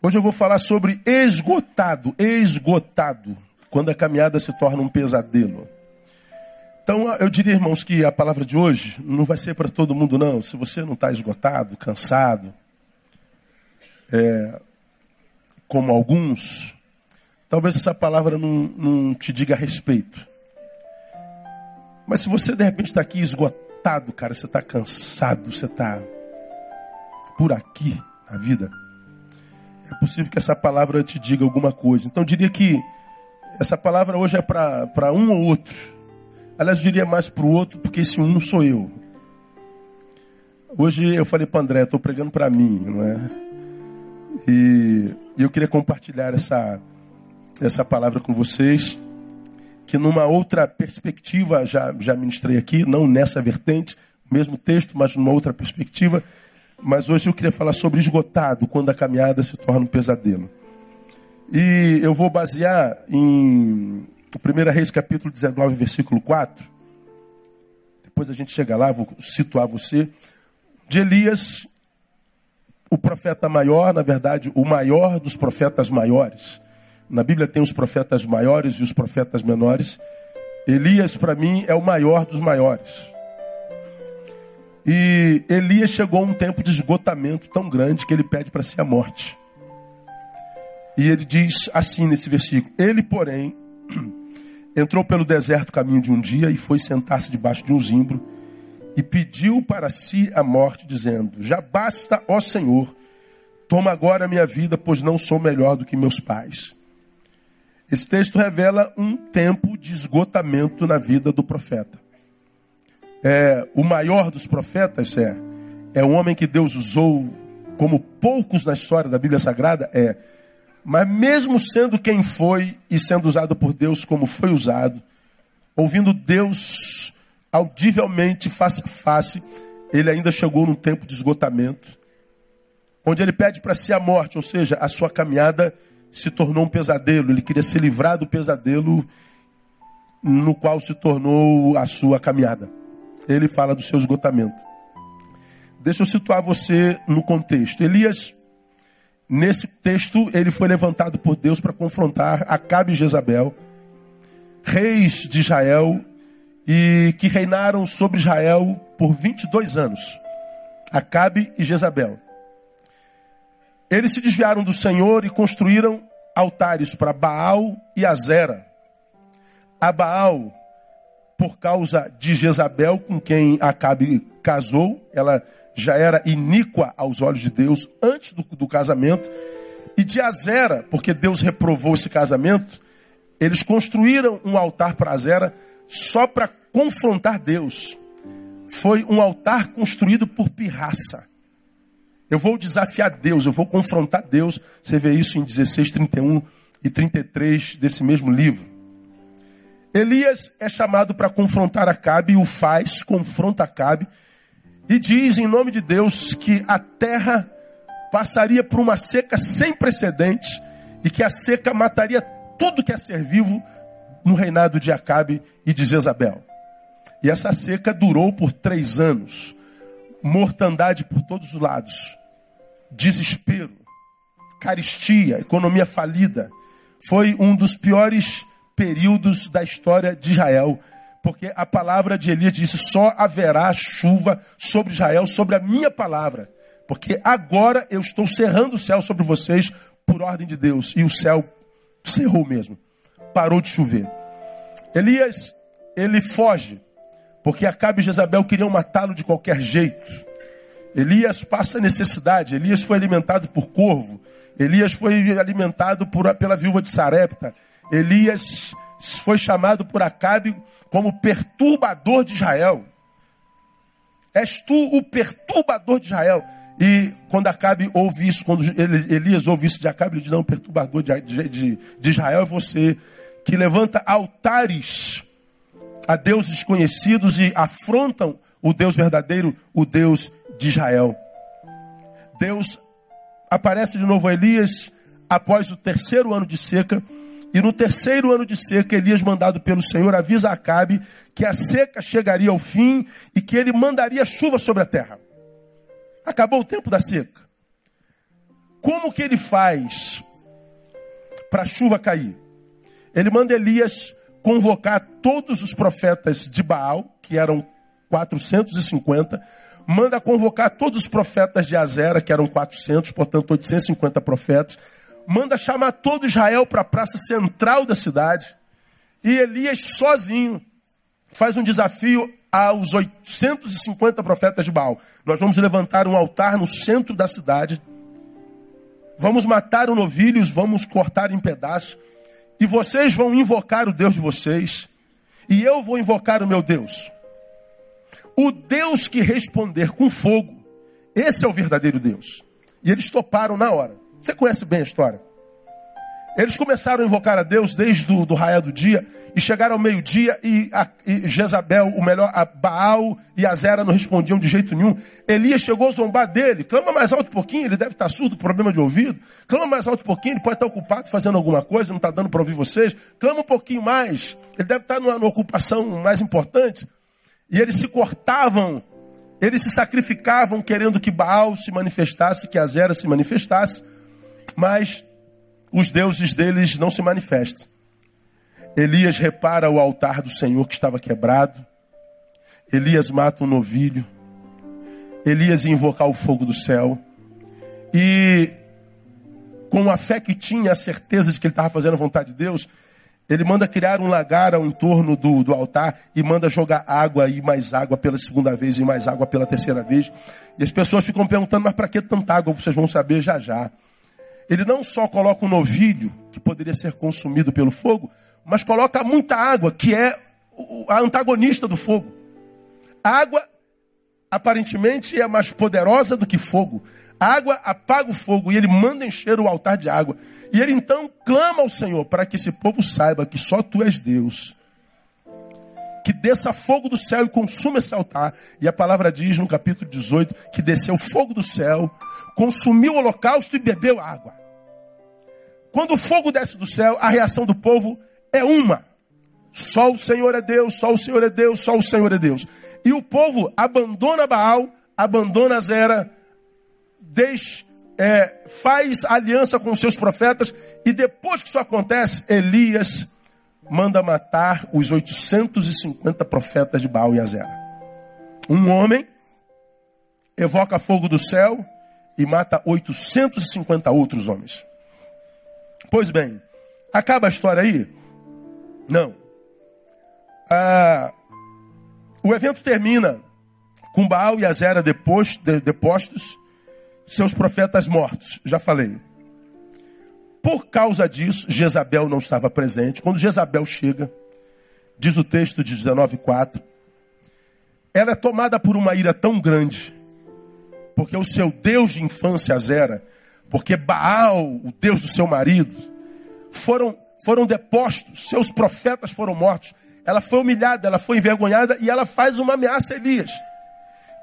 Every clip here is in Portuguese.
Hoje eu vou falar sobre esgotado, esgotado, quando a caminhada se torna um pesadelo. Então eu diria, irmãos, que a palavra de hoje não vai ser para todo mundo, não. Se você não está esgotado, cansado, é, como alguns, talvez essa palavra não, não te diga respeito. Mas se você de repente está aqui esgotado, cara, você está cansado, você está por aqui na vida, é possível que essa palavra te diga alguma coisa. Então eu diria que essa palavra hoje é para um ou outro. Aliás, eu diria mais para o outro, porque esse um sou eu. Hoje eu falei para André, estou pregando para mim, não é? E eu queria compartilhar essa, essa palavra com vocês que numa outra perspectiva, já, já ministrei aqui, não nessa vertente, mesmo texto, mas numa outra perspectiva. Mas hoje eu queria falar sobre esgotado, quando a caminhada se torna um pesadelo. E eu vou basear em 1 Reis capítulo 19, versículo 4. Depois a gente chega lá, vou situar você. De Elias, o profeta maior, na verdade, o maior dos profetas maiores. Na Bíblia tem os profetas maiores e os profetas menores. Elias, para mim, é o maior dos maiores. E Elias chegou a um tempo de esgotamento tão grande que ele pede para si a morte. E ele diz assim nesse versículo: Ele, porém, entrou pelo deserto caminho de um dia e foi sentar-se debaixo de um zimbro e pediu para si a morte, dizendo: Já basta, ó Senhor, toma agora a minha vida, pois não sou melhor do que meus pais. Esse texto revela um tempo de esgotamento na vida do profeta. É, o maior dos profetas é, é um homem que Deus usou como poucos na história da Bíblia Sagrada, é. Mas mesmo sendo quem foi e sendo usado por Deus como foi usado, ouvindo Deus audivelmente, face a face, ele ainda chegou num tempo de esgotamento, onde ele pede para si a morte, ou seja, a sua caminhada se tornou um pesadelo. Ele queria se livrar do pesadelo no qual se tornou a sua caminhada. Ele fala do seu esgotamento. Deixa eu situar você no contexto. Elias, nesse texto, ele foi levantado por Deus para confrontar Acabe e Jezabel, reis de Israel, e que reinaram sobre Israel por 22 anos. Acabe e Jezabel. Eles se desviaram do Senhor e construíram altares para Baal e Azera. A Baal, por causa de Jezabel, com quem Acabe casou, ela já era iníqua aos olhos de Deus antes do, do casamento. E de Azera, porque Deus reprovou esse casamento, eles construíram um altar para Azera só para confrontar Deus. Foi um altar construído por pirraça. Eu vou desafiar Deus, eu vou confrontar Deus. Você vê isso em 16, 31 e 33 desse mesmo livro. Elias é chamado para confrontar Acabe e o faz, confronta Acabe e diz em nome de Deus que a terra passaria por uma seca sem precedentes e que a seca mataria tudo que é ser vivo no reinado de Acabe e de Jezabel. E essa seca durou por três anos, mortandade por todos os lados desespero, caristia, economia falida. Foi um dos piores períodos da história de Israel, porque a palavra de Elias disse: só haverá chuva sobre Israel, sobre a minha palavra, porque agora eu estou cerrando o céu sobre vocês por ordem de Deus, e o céu cerrou mesmo, parou de chover. Elias, ele foge, porque Acabe e Jezabel queriam matá-lo de qualquer jeito. Elias passa necessidade, Elias foi alimentado por corvo, Elias foi alimentado por, pela viúva de Sarepta, Elias foi chamado por Acabe como perturbador de Israel. És tu o perturbador de Israel. E quando Acabe ouve isso, quando Elias ouve isso de Acabe, ele diz: Não, perturbador de, de, de Israel é você que levanta altares a deuses desconhecidos e afrontam o Deus verdadeiro, o Deus de Israel. Deus aparece de novo a Elias após o terceiro ano de seca. E no terceiro ano de seca, Elias, mandado pelo Senhor, avisa a Acabe que a seca chegaria ao fim e que ele mandaria chuva sobre a terra. Acabou o tempo da seca. Como que ele faz para a chuva cair? Ele manda Elias convocar todos os profetas de Baal, que eram 450, manda convocar todos os profetas de Azera, que eram 400, portanto 850 profetas, manda chamar todo Israel para a praça central da cidade, e Elias sozinho faz um desafio aos 850 profetas de Baal. Nós vamos levantar um altar no centro da cidade, vamos matar o novilho, vamos cortar em pedaços, e vocês vão invocar o Deus de vocês, e eu vou invocar o meu Deus. O Deus que responder com fogo, esse é o verdadeiro Deus. E eles toparam na hora. Você conhece bem a história. Eles começaram a invocar a Deus desde o do raio do dia e chegaram ao meio-dia e, e, Jezabel, o melhor, a Baal e a Zera não respondiam de jeito nenhum. Elias chegou a zombar dele. Clama mais alto um pouquinho, ele deve estar surdo, problema de ouvido. Clama mais alto um pouquinho, ele pode estar ocupado fazendo alguma coisa, não está dando para ouvir vocês. Clama um pouquinho mais, ele deve estar numa, numa ocupação mais importante. E eles se cortavam, eles se sacrificavam querendo que Baal se manifestasse, que Azera se manifestasse, mas os deuses deles não se manifestam. Elias repara o altar do Senhor que estava quebrado. Elias mata um novilho. Elias ia invocar o fogo do céu. E com a fé que tinha, a certeza de que ele estava fazendo a vontade de Deus, ele manda criar um lagar ao entorno do, do altar e manda jogar água e mais água pela segunda vez e mais água pela terceira vez. E as pessoas ficam perguntando, mas para que tanta água? Vocês vão saber já já. Ele não só coloca um novilho, que poderia ser consumido pelo fogo, mas coloca muita água, que é a antagonista do fogo. Água, aparentemente, é mais poderosa do que fogo. Água apaga o fogo e ele manda encher o altar de água. E ele então clama ao Senhor para que esse povo saiba que só tu és Deus. Que desça fogo do céu e consuma esse altar. E a palavra diz no capítulo 18 que desceu fogo do céu, consumiu o holocausto e bebeu água. Quando o fogo desce do céu, a reação do povo é uma: só o Senhor é Deus, só o Senhor é Deus, só o Senhor é Deus. E o povo abandona Baal, abandona Zera, é, faz aliança com seus profetas, e depois que isso acontece, Elias manda matar os 850 profetas de Baal e Azera. Um homem evoca fogo do céu e mata 850 outros homens. Pois bem, acaba a história aí? Não. Ah, o evento termina com Baal e Azera depois, de, depostos, seus profetas mortos. Já falei. Por causa disso, Jezabel não estava presente. Quando Jezabel chega, diz o texto de 19,4, ela é tomada por uma ira tão grande, porque o seu Deus de infância, Azera, porque Baal, o Deus do seu marido, foram, foram depostos, seus profetas foram mortos. Ela foi humilhada, ela foi envergonhada e ela faz uma ameaça a Elias.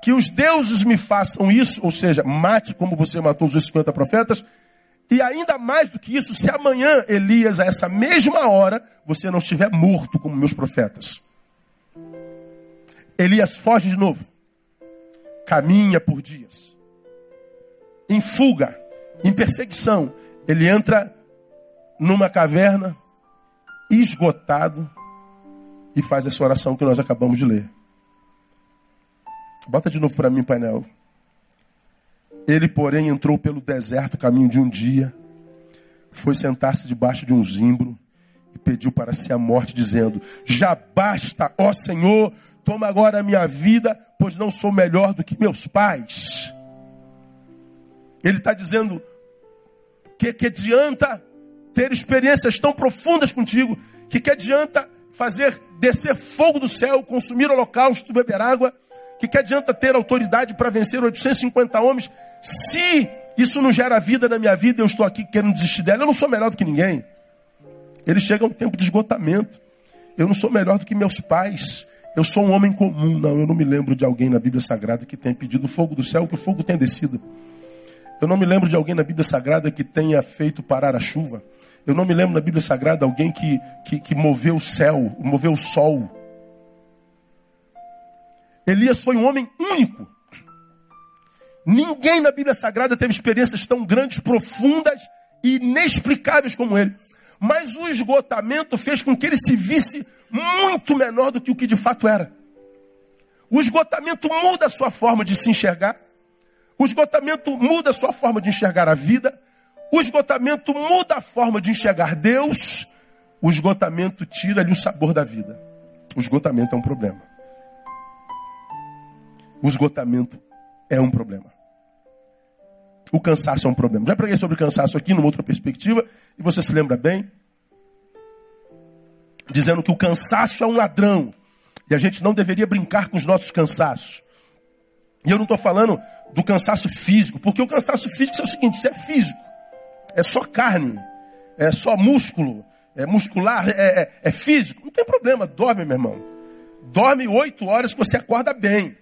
Que os deuses me façam isso, ou seja, mate como você matou os 50 profetas, e ainda mais do que isso, se amanhã, Elias, a essa mesma hora, você não estiver morto como meus profetas. Elias foge de novo. Caminha por dias. Em fuga em perseguição. Ele entra numa caverna, esgotado, e faz essa oração que nós acabamos de ler. Bota de novo para mim, painel. Ele, porém, entrou pelo deserto, caminho de um dia, foi sentar-se debaixo de um zimbro e pediu para si a morte, dizendo: Já basta, ó Senhor, toma agora a minha vida, pois não sou melhor do que meus pais. Ele está dizendo que, que adianta ter experiências tão profundas contigo, que, que adianta fazer descer fogo do céu, consumir holocausto, beber água, que, que adianta ter autoridade para vencer 850 homens, se isso não gera vida na minha vida, eu estou aqui querendo desistir dela, eu não sou melhor do que ninguém. Ele chega a um tempo de esgotamento. Eu não sou melhor do que meus pais. Eu sou um homem comum. Não, eu não me lembro de alguém na Bíblia Sagrada que tenha pedido fogo do céu, que o fogo tenha descido. Eu não me lembro de alguém na Bíblia Sagrada que tenha feito parar a chuva. Eu não me lembro na Bíblia Sagrada alguém que, que, que moveu o céu, moveu o sol. Elias foi um homem único. Ninguém na Bíblia Sagrada teve experiências tão grandes, profundas e inexplicáveis como ele. Mas o esgotamento fez com que ele se visse muito menor do que o que de fato era. O esgotamento muda a sua forma de se enxergar. O esgotamento muda a sua forma de enxergar a vida. O esgotamento muda a forma de enxergar Deus. O esgotamento tira-lhe o sabor da vida. O esgotamento é um problema. O esgotamento é um problema. O cansaço é um problema. Já preguei sobre cansaço aqui numa outra perspectiva e você se lembra bem, dizendo que o cansaço é um ladrão e a gente não deveria brincar com os nossos cansaços. E eu não estou falando do cansaço físico, porque o cansaço físico é o seguinte: isso é físico, é só carne, é só músculo, é muscular, é, é, é físico. Não tem problema, dorme, meu irmão. Dorme oito horas que você acorda bem.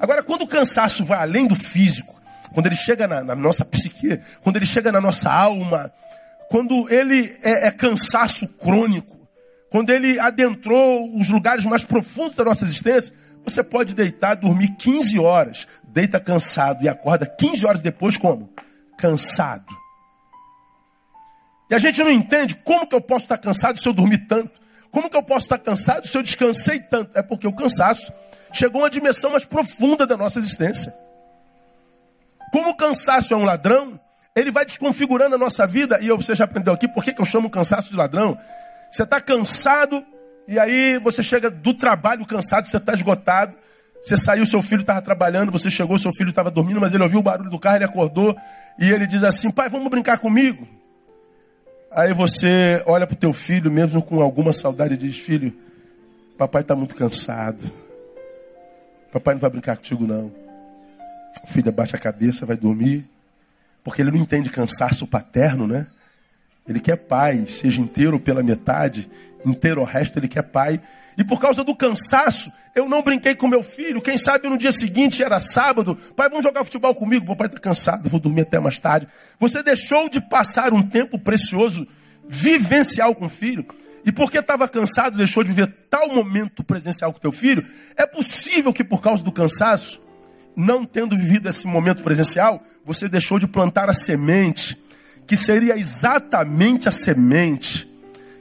Agora, quando o cansaço vai além do físico, quando ele chega na, na nossa psique, quando ele chega na nossa alma, quando ele é, é cansaço crônico, quando ele adentrou os lugares mais profundos da nossa existência, você pode deitar, dormir 15 horas, deita cansado e acorda 15 horas depois como? Cansado. E a gente não entende como que eu posso estar cansado se eu dormir tanto. Como que eu posso estar cansado se eu descansei tanto? É porque o cansaço chegou a uma dimensão mais profunda da nossa existência. Como o cansaço é um ladrão, ele vai desconfigurando a nossa vida. E você já aprendeu aqui por que, eu chamo cansaço de ladrão? Você está cansado e aí você chega do trabalho cansado, você está esgotado. Você saiu, seu filho estava trabalhando, você chegou, seu filho estava dormindo, mas ele ouviu o barulho do carro, ele acordou e ele diz assim: Pai, vamos brincar comigo? Aí você olha para o teu filho, mesmo com alguma saudade, e diz: Filho, papai está muito cansado. Papai não vai brincar contigo, não. O filho abaixa a cabeça, vai dormir. Porque ele não entende cansaço paterno, né? Ele quer pai, seja inteiro pela metade, inteiro o resto, ele quer pai. E por causa do cansaço, eu não brinquei com meu filho. Quem sabe no dia seguinte era sábado. Pai, vamos jogar futebol comigo. Papai está cansado, vou dormir até mais tarde. Você deixou de passar um tempo precioso, vivencial com o filho. E porque estava cansado, deixou de viver tal momento presencial com teu filho, é possível que por causa do cansaço, não tendo vivido esse momento presencial, você deixou de plantar a semente, que seria exatamente a semente,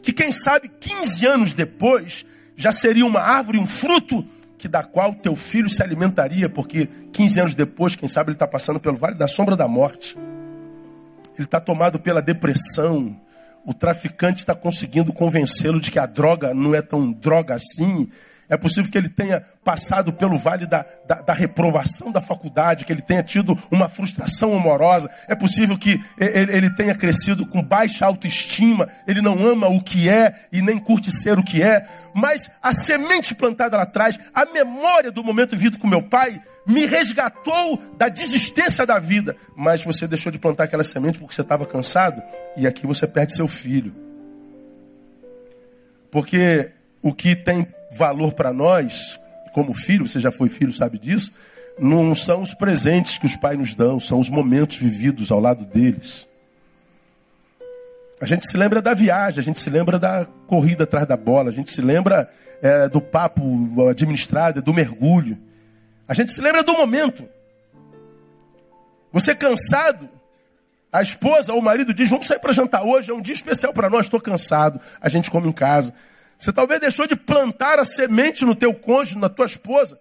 que quem sabe 15 anos depois já seria uma árvore, um fruto, que da qual teu filho se alimentaria, porque 15 anos depois, quem sabe ele está passando pelo vale da sombra da morte. Ele está tomado pela depressão, o traficante está conseguindo convencê-lo de que a droga não é tão droga assim. É possível que ele tenha passado pelo vale da, da, da, reprovação da faculdade, que ele tenha tido uma frustração amorosa. É possível que ele, ele tenha crescido com baixa autoestima, ele não ama o que é e nem curte ser o que é. Mas a semente plantada lá atrás, a memória do momento vivido com meu pai, me resgatou da desistência da vida. Mas você deixou de plantar aquela semente porque você estava cansado, e aqui você perde seu filho. Porque o que tem valor para nós, como filho, você já foi filho, sabe disso, não são os presentes que os pais nos dão, são os momentos vividos ao lado deles. A gente se lembra da viagem, a gente se lembra da corrida atrás da bola, a gente se lembra é, do papo administrado, do mergulho. A gente se lembra do momento. Você cansado, a esposa ou o marido diz: Vamos sair para jantar hoje, é um dia especial para nós, estou cansado. A gente come em casa. Você talvez deixou de plantar a semente no teu cônjuge, na tua esposa,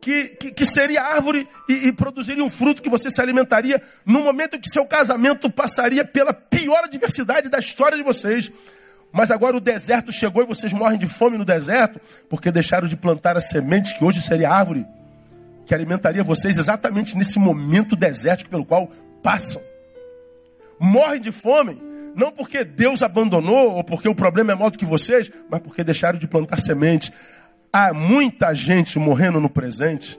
que, que, que seria árvore e, e, produziria um fruto que você se alimentaria no momento em que seu casamento passaria pela pior adversidade da história de vocês. Mas agora o deserto chegou e vocês morrem de fome no deserto porque deixaram de plantar a semente que hoje seria árvore que alimentaria vocês exatamente nesse momento desértico pelo qual passam. Morrem de fome, não porque Deus abandonou ou porque o problema é maior do que vocês, mas porque deixaram de plantar semente. Há muita gente morrendo no presente,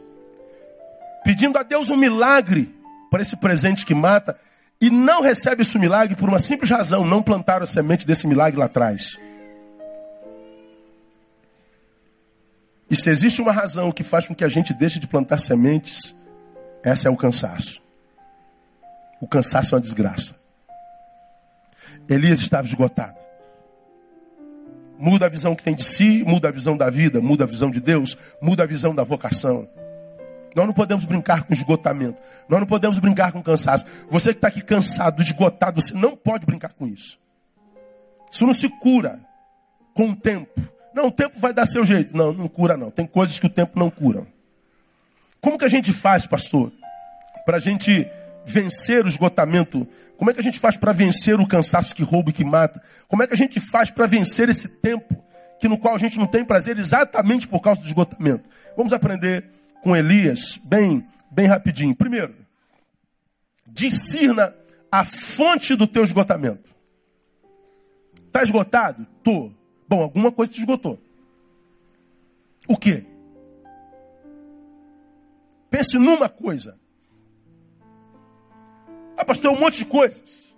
pedindo a Deus um milagre para esse presente que mata, e não recebe esse milagre por uma simples razão: não plantaram a semente desse milagre lá atrás. E se existe uma razão que faz com que a gente deixe de plantar sementes, essa é o cansaço. O cansaço é uma desgraça. Elias estava esgotado. Muda a visão que tem de si, muda a visão da vida, muda a visão de Deus, muda a visão da vocação. Nós não podemos brincar com esgotamento. Nós não podemos brincar com cansaço. Você que está aqui cansado, esgotado, você não pode brincar com isso. Isso não se cura com o tempo. Não, o tempo vai dar seu jeito. Não, não cura não. Tem coisas que o tempo não cura. Como que a gente faz, pastor, para a gente vencer o esgotamento? Como é que a gente faz para vencer o cansaço que rouba e que mata? Como é que a gente faz para vencer esse tempo que no qual a gente não tem prazer exatamente por causa do esgotamento? Vamos aprender com Elias bem, bem rapidinho. Primeiro, discirna a fonte do teu esgotamento. Está esgotado? Tô. Bom, alguma coisa te esgotou. O quê? Pense numa coisa. Ah, pastor, um monte de coisas.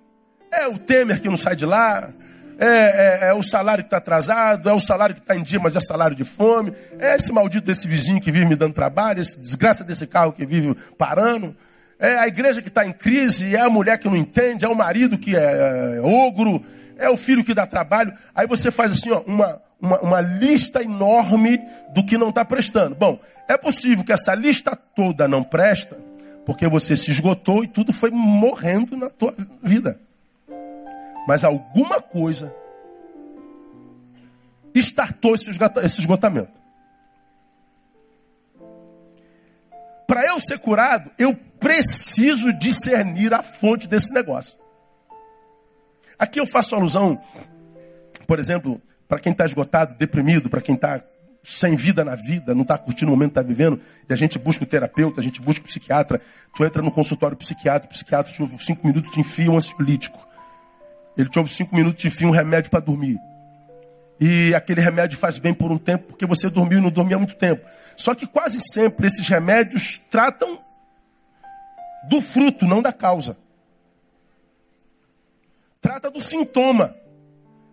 É o Temer que não sai de lá, é, é, é o salário que está atrasado, é o salário que está em dia, mas é salário de fome, é esse maldito desse vizinho que vive me dando trabalho, esse desgraça desse carro que vive parando, é a igreja que está em crise, é a mulher que não entende, é o marido que é, é ogro, é o filho que dá trabalho. Aí você faz assim, ó, uma, uma, uma lista enorme do que não está prestando. Bom, é possível que essa lista toda não presta, porque você se esgotou e tudo foi morrendo na tua vida. Mas alguma coisa startou esse esgotamento. Para eu ser curado, eu preciso discernir a fonte desse negócio. Aqui eu faço alusão, por exemplo, para quem está esgotado, deprimido, para quem está sem vida na vida, não está curtindo o momento que está vivendo, e a gente busca o terapeuta, a gente busca o psiquiatra, tu entra no consultório psiquiatra, o psiquiatra te ouve cinco minutos, te enfia um ansiolítico. Ele te ouve cinco minutos, te enfia um remédio para dormir. E aquele remédio faz bem por um tempo, porque você dormiu e não dormia há muito tempo. Só que quase sempre esses remédios tratam do fruto, não da causa. Trata do sintoma,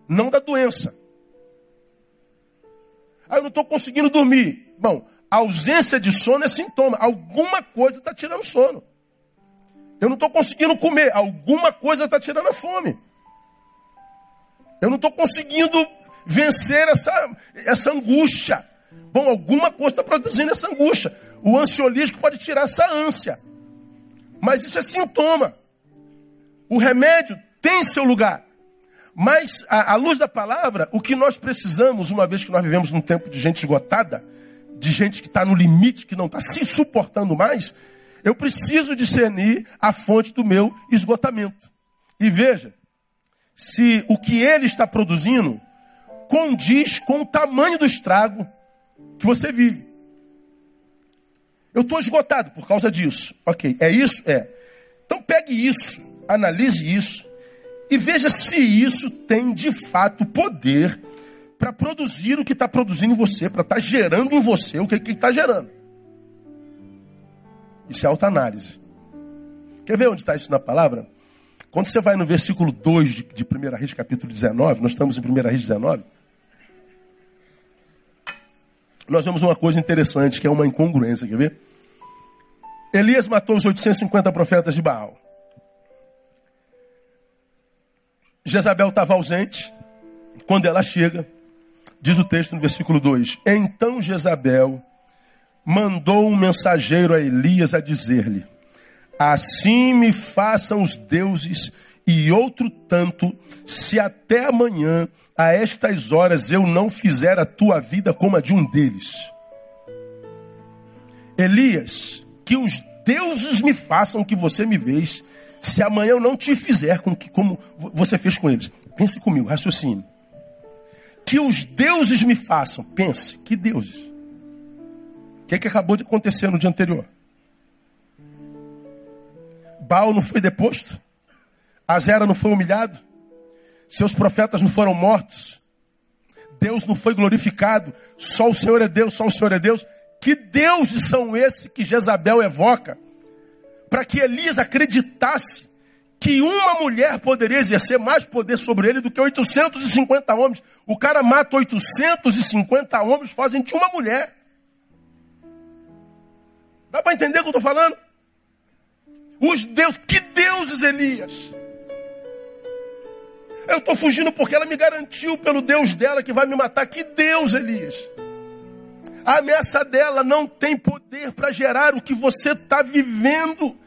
não da doença. Ah, eu não estou conseguindo dormir. Bom, a ausência de sono é sintoma. Alguma coisa está tirando sono. Eu não estou conseguindo comer. Alguma coisa está tirando a fome. Eu não estou conseguindo vencer essa, essa angústia. Bom, alguma coisa está produzindo essa angústia. O ansiolítico pode tirar essa ânsia. Mas isso é sintoma. O remédio tem seu lugar. Mas, à, à luz da palavra, o que nós precisamos, uma vez que nós vivemos num tempo de gente esgotada, de gente que está no limite, que não está se suportando mais, eu preciso discernir a fonte do meu esgotamento. E veja, se o que ele está produzindo condiz com o tamanho do estrago que você vive. Eu estou esgotado por causa disso. Ok, é isso? É. Então pegue isso, analise isso e veja se isso tem de fato poder para produzir o que está produzindo em você, para estar tá gerando em você o que está gerando. Isso é autoanálise. Quer ver onde está isso na palavra? Quando você vai no versículo 2 de, de 1 Reis, capítulo 19, nós estamos em 1 Reis 19, nós vemos uma coisa interessante, que é uma incongruência, quer ver? Elias matou os 850 profetas de Baal. Jezabel estava ausente. Quando ela chega, diz o texto no versículo 2: Então Jezabel mandou um mensageiro a Elias a dizer-lhe: Assim me façam os deuses e outro tanto, se até amanhã, a estas horas, eu não fizer a tua vida como a de um deles. Elias, que os deuses me façam que você me vês, se amanhã eu não te fizer com que, como você fez com eles. Pense comigo, raciocínio. Que os deuses me façam. Pense, que deuses? O que, é que acabou de acontecer no dia anterior? Baal não foi deposto? Azera não foi humilhado? Seus profetas não foram mortos? Deus não foi glorificado? Só o Senhor é Deus, só o Senhor é Deus? Que deuses são esses que Jezabel evoca? Para que Elias acreditasse que uma mulher poderia exercer mais poder sobre ele do que 850 homens. O cara mata 850 homens, fazem de uma mulher. Dá para entender o que eu estou falando? Os deuses, que deuses Elias? Eu estou fugindo porque ela me garantiu pelo Deus dela que vai me matar. Que Deus, Elias? A ameaça dela não tem poder para gerar o que você está vivendo.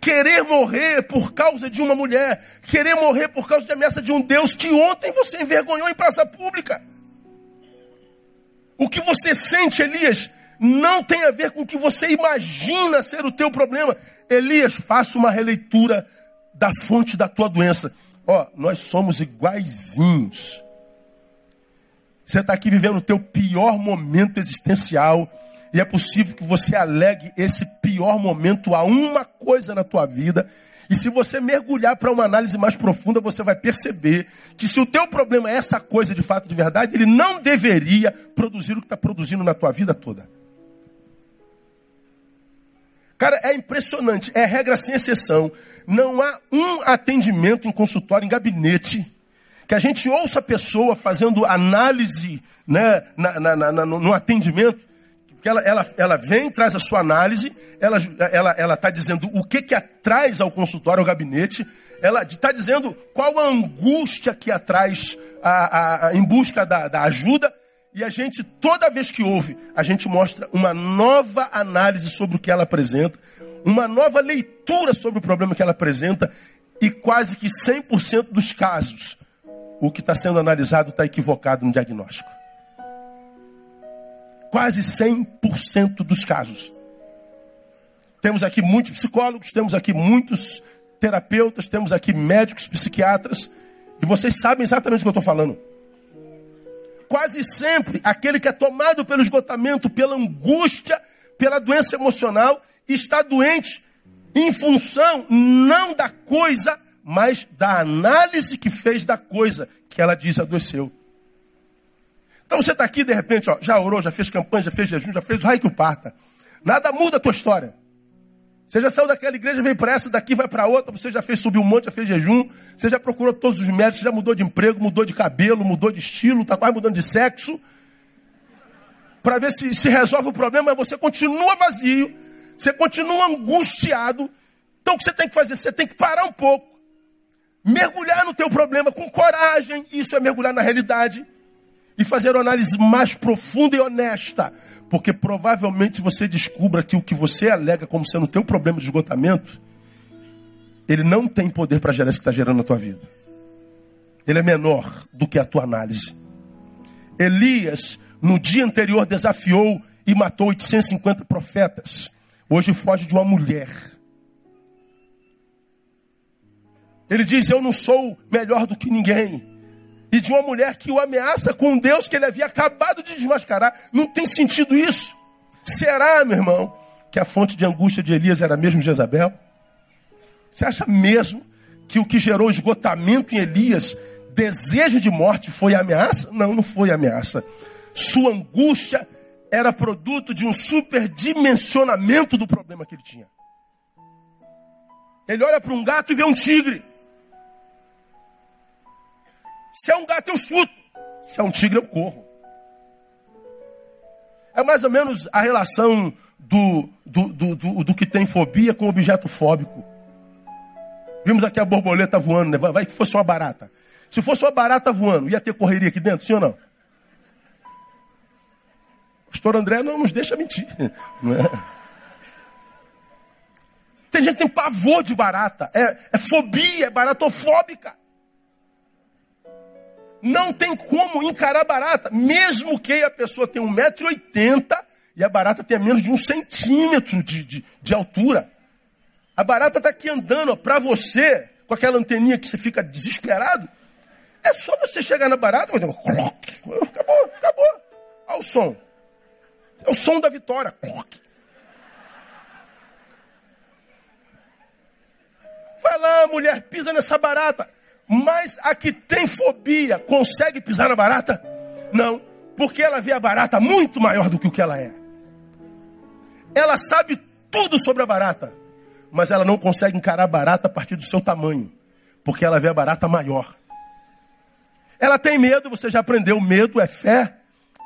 Querer morrer por causa de uma mulher, querer morrer por causa de ameaça de um Deus que ontem você envergonhou em praça pública. O que você sente, Elias, não tem a ver com o que você imagina ser o teu problema. Elias, faça uma releitura da fonte da tua doença. Ó, nós somos iguaizinhos. Você está aqui vivendo o teu pior momento existencial. E é possível que você alegue esse pior momento a uma coisa na tua vida. E se você mergulhar para uma análise mais profunda, você vai perceber que se o teu problema é essa coisa de fato de verdade, ele não deveria produzir o que está produzindo na tua vida toda. Cara, é impressionante, é regra sem exceção. Não há um atendimento em consultório, em gabinete, que a gente ouça a pessoa fazendo análise né, na, na, na, no, atendimento, que ela, ela, ela vem, traz a sua análise, ela está ela, ela tá dizendo o que, que atraz ao consultório, ao gabinete, ela está dizendo qual a angústia que atraz a, a, a, em busca da, da ajuda, e a gente, toda vez que ouve, a gente mostra uma nova análise sobre o que ela apresenta, uma nova leitura sobre o problema que ela apresenta, e quase que 100% dos casos, o que está sendo analisado está equivocado no diagnóstico. Quase 100% dos casos. Temos aqui muitos psicólogos, temos aqui muitos terapeutas, temos aqui médicos, psiquiatras, e vocês sabem exatamente o que eu estou falando. Quase sempre, aquele que é tomado pelo esgotamento, pela angústia, pela doença emocional, está doente em função não da coisa mas da análise que fez da coisa que ela diz adoeceu. Então você está aqui, de repente, ó, já orou, já fez campanha, já fez jejum, já fez o raio que o parta. Nada muda a tua história. Você já saiu daquela igreja, veio para essa, daqui vai para outra, você já fez subir um monte, já fez jejum, você já procurou todos os médicos, já mudou de emprego, mudou de cabelo, mudou de estilo, está quase mudando de sexo, para ver se, se resolve o problema, mas você continua vazio, você continua angustiado. Então o que você tem que fazer? Você tem que parar um pouco, mergulhar no teu problema com coragem, isso é mergulhar na realidade, e fazer uma análise mais profunda e honesta, porque provavelmente você descubra que o que você alega como sendo o teu problema de esgotamento, ele não tem poder para gerar isso que está gerando na tua vida. Ele é menor do que a tua análise. Elias, no dia anterior, desafiou e matou 850 profetas. Hoje foge de uma mulher Ele diz: Eu não sou melhor do que ninguém. E de uma mulher que o ameaça com um Deus que ele havia acabado de desmascarar. Não tem sentido isso. Será, meu irmão, que a fonte de angústia de Elias era mesmo Jezabel? Você acha mesmo que o que gerou esgotamento em Elias, desejo de morte, foi ameaça? Não, não foi ameaça. Sua angústia era produto de um superdimensionamento do problema que ele tinha. Ele olha para um gato e vê um tigre. Se é um gato, eu chuto. Se é um tigre, eu corro. É mais ou menos a relação do, do, do, do, do que tem fobia com objeto fóbico. Vimos aqui a borboleta voando, né? vai que fosse uma barata. Se fosse uma barata voando, ia ter correria aqui dentro, sim ou não? Pastor André não nos deixa mentir. É? Tem gente que tem pavor de barata, é, é fobia, é baratofóbica. Não tem como encarar barata, mesmo que a pessoa tenha 1,80m e a barata tenha menos de um centímetro de, de, de altura. A barata está aqui andando para você, com aquela anteninha que você fica desesperado. É só você chegar na barata, acabou, acabou. Olha o som. É o som da vitória. Vai lá, mulher, pisa nessa barata. Mas a que tem fobia consegue pisar na barata? Não, porque ela vê a barata muito maior do que o que ela é. Ela sabe tudo sobre a barata, mas ela não consegue encarar a barata a partir do seu tamanho, porque ela vê a barata maior. Ela tem medo, você já aprendeu, medo é fé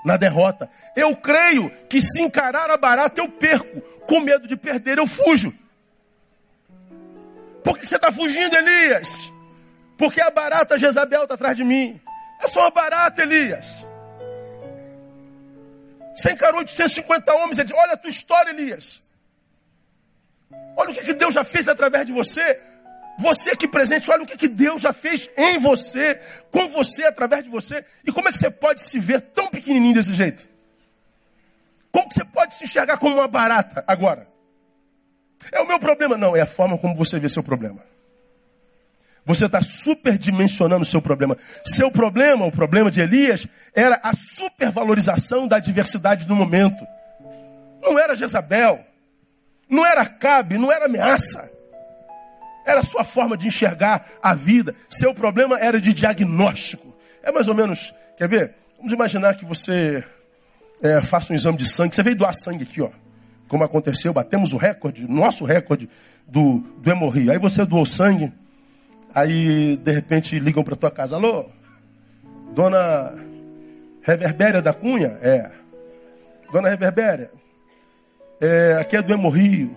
na derrota. Eu creio que se encarar a barata eu perco, com medo de perder eu fujo. Por que você está fugindo, Elias? Porque a barata Jezabel está atrás de mim. É só uma barata, Elias. Você encarou 850 homens e disse, olha a tua história, Elias. Olha o que, que Deus já fez através de você. Você aqui presente, olha o que, que Deus já fez em você, com você, através de você. E como é que você pode se ver tão pequenininho desse jeito? Como que você pode se enxergar como uma barata agora? É o meu problema? Não, é a forma como você vê seu problema. Você está superdimensionando o seu problema. Seu problema, o problema de Elias, era a supervalorização da adversidade do momento. Não era Jezabel, não era Cabe, não era ameaça. Era a sua forma de enxergar a vida. Seu problema era de diagnóstico. É mais ou menos, quer ver? Vamos imaginar que você é, faça um exame de sangue. Você veio doar sangue aqui, ó. Como aconteceu, batemos o recorde, nosso recorde do, do hemorria. Aí você doou sangue. Aí, de repente, ligam para tua casa. Alô? Dona Reverbéria da Cunha? É. Dona Reverbéria, é, aqui é do Hemorrio.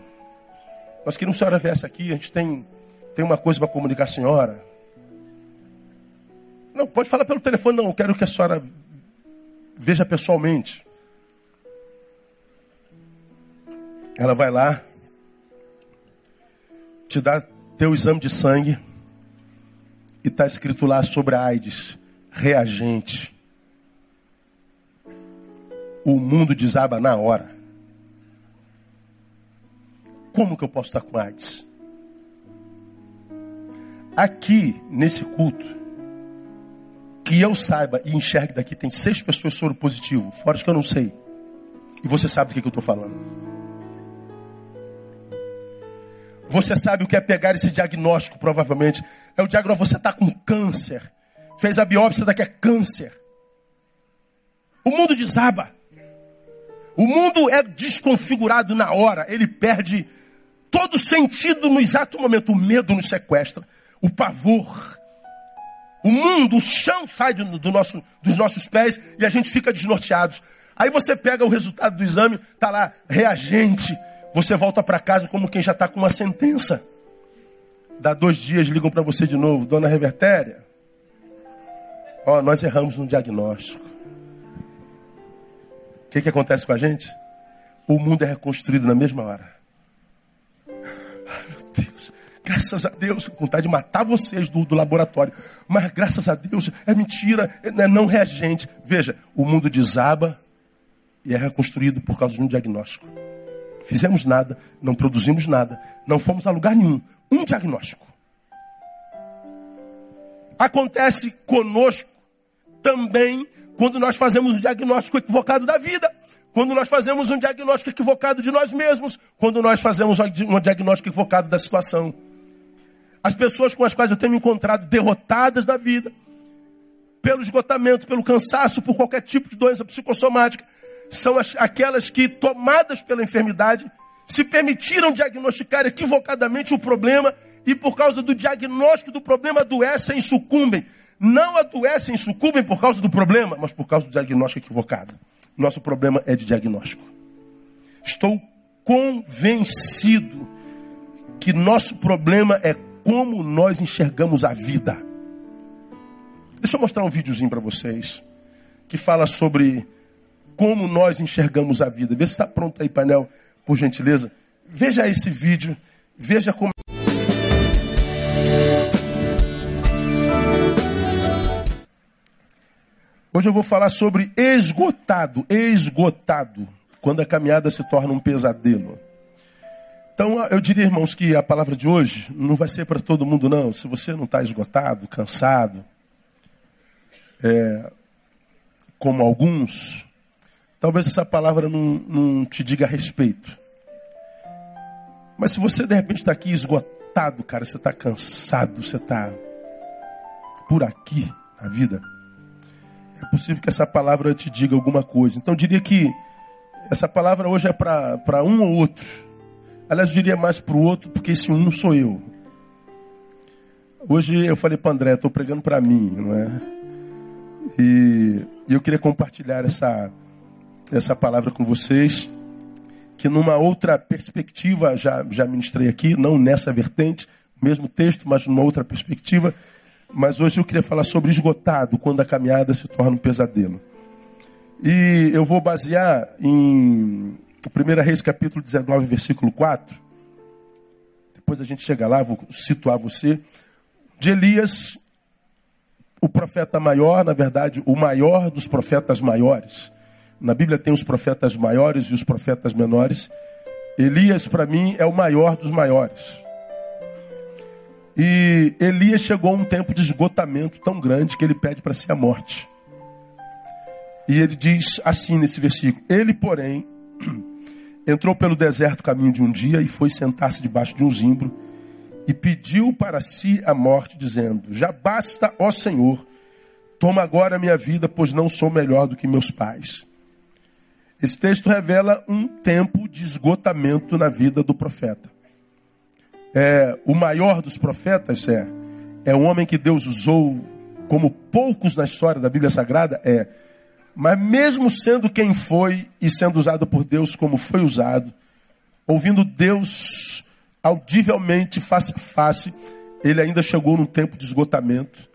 Nós queríamos que a senhora viesse aqui, a gente tem, tem uma coisa para comunicar a senhora. Não, pode falar pelo telefone, não. Eu quero que a senhora veja pessoalmente. Ela vai lá, te dá teu exame de sangue e está escrito lá sobre a AIDS, reagente. O mundo desaba na hora. Como que eu posso estar com AIDS? Aqui, nesse culto, que eu saiba e enxergue daqui, tem seis pessoas soro positivo, fora que eu não sei. E você sabe do que, que eu estou falando. Você sabe o que é pegar esse diagnóstico, provavelmente. É o diagnóstico, você está com câncer. Fez a biópsia, daqui é câncer. O mundo desaba. O mundo é desconfigurado na hora. Ele perde todo sentido no exato momento. O medo nos sequestra. O pavor. O mundo, o chão sai do, do nosso, dos nossos pés e a gente fica desnorteado. Aí você pega o resultado do exame, tá lá, reagente. Você volta para casa como quem já está com uma sentença. Dá dois dias, ligam para você de novo, dona Revertéria. Ó, nós erramos no diagnóstico. O que, que acontece com a gente? O mundo é reconstruído na mesma hora. Ai, meu Deus. Graças a Deus, com vontade de matar vocês do, do laboratório. Mas graças a Deus, é mentira, é não reagente. Veja, o mundo desaba e é reconstruído por causa de um diagnóstico. Fizemos nada, não produzimos nada, não fomos a lugar nenhum um diagnóstico. Acontece conosco também quando nós fazemos um diagnóstico equivocado da vida, quando nós fazemos um diagnóstico equivocado de nós mesmos, quando nós fazemos um diagnóstico equivocado da situação. As pessoas com as quais eu tenho me encontrado derrotadas da vida, pelo esgotamento, pelo cansaço, por qualquer tipo de doença psicossomática, são as, aquelas que, tomadas pela enfermidade, se permitiram diagnosticar equivocadamente o problema e por causa do diagnóstico do problema adoecem e sucumbem. Não adoecem e sucumbem por causa do problema, mas por causa do diagnóstico equivocado. Nosso problema é de diagnóstico. Estou convencido que nosso problema é como nós enxergamos a vida. Deixa eu mostrar um videozinho para vocês que fala sobre como nós enxergamos a vida. Vê se está pronto aí, painel por gentileza. Veja esse vídeo, veja como. Hoje eu vou falar sobre esgotado, esgotado, quando a caminhada se torna um pesadelo. Então eu diria, irmãos, que a palavra de hoje não vai ser para todo mundo, não. Se você não está esgotado, cansado, é, como alguns, Talvez essa palavra não, não te diga respeito. Mas se você de repente está aqui esgotado, cara, você está cansado, você está por aqui na vida, é possível que essa palavra te diga alguma coisa. Então eu diria que essa palavra hoje é para um ou outro. Aliás, eu diria mais para o outro, porque esse um sou eu. Hoje eu falei para André, estou pregando para mim, não é? E eu queria compartilhar essa essa palavra com vocês, que numa outra perspectiva, já, já ministrei aqui, não nessa vertente, mesmo texto, mas numa outra perspectiva. Mas hoje eu queria falar sobre esgotado, quando a caminhada se torna um pesadelo. E eu vou basear em 1 Reis capítulo 19, versículo 4. Depois a gente chega lá, vou situar você. De Elias, o profeta maior, na verdade, o maior dos profetas maiores. Na Bíblia tem os profetas maiores e os profetas menores. Elias, para mim, é o maior dos maiores. E Elias chegou a um tempo de esgotamento tão grande que ele pede para si a morte. E ele diz assim nesse versículo: Ele, porém, entrou pelo deserto caminho de um dia e foi sentar-se debaixo de um zimbro e pediu para si a morte, dizendo: Já basta, ó Senhor, toma agora a minha vida, pois não sou melhor do que meus pais. Esse texto revela um tempo de esgotamento na vida do profeta. É, o maior dos profetas é, é um homem que Deus usou como poucos na história da Bíblia Sagrada, é mas mesmo sendo quem foi e sendo usado por Deus como foi usado, ouvindo Deus audivelmente, face a face, ele ainda chegou num tempo de esgotamento,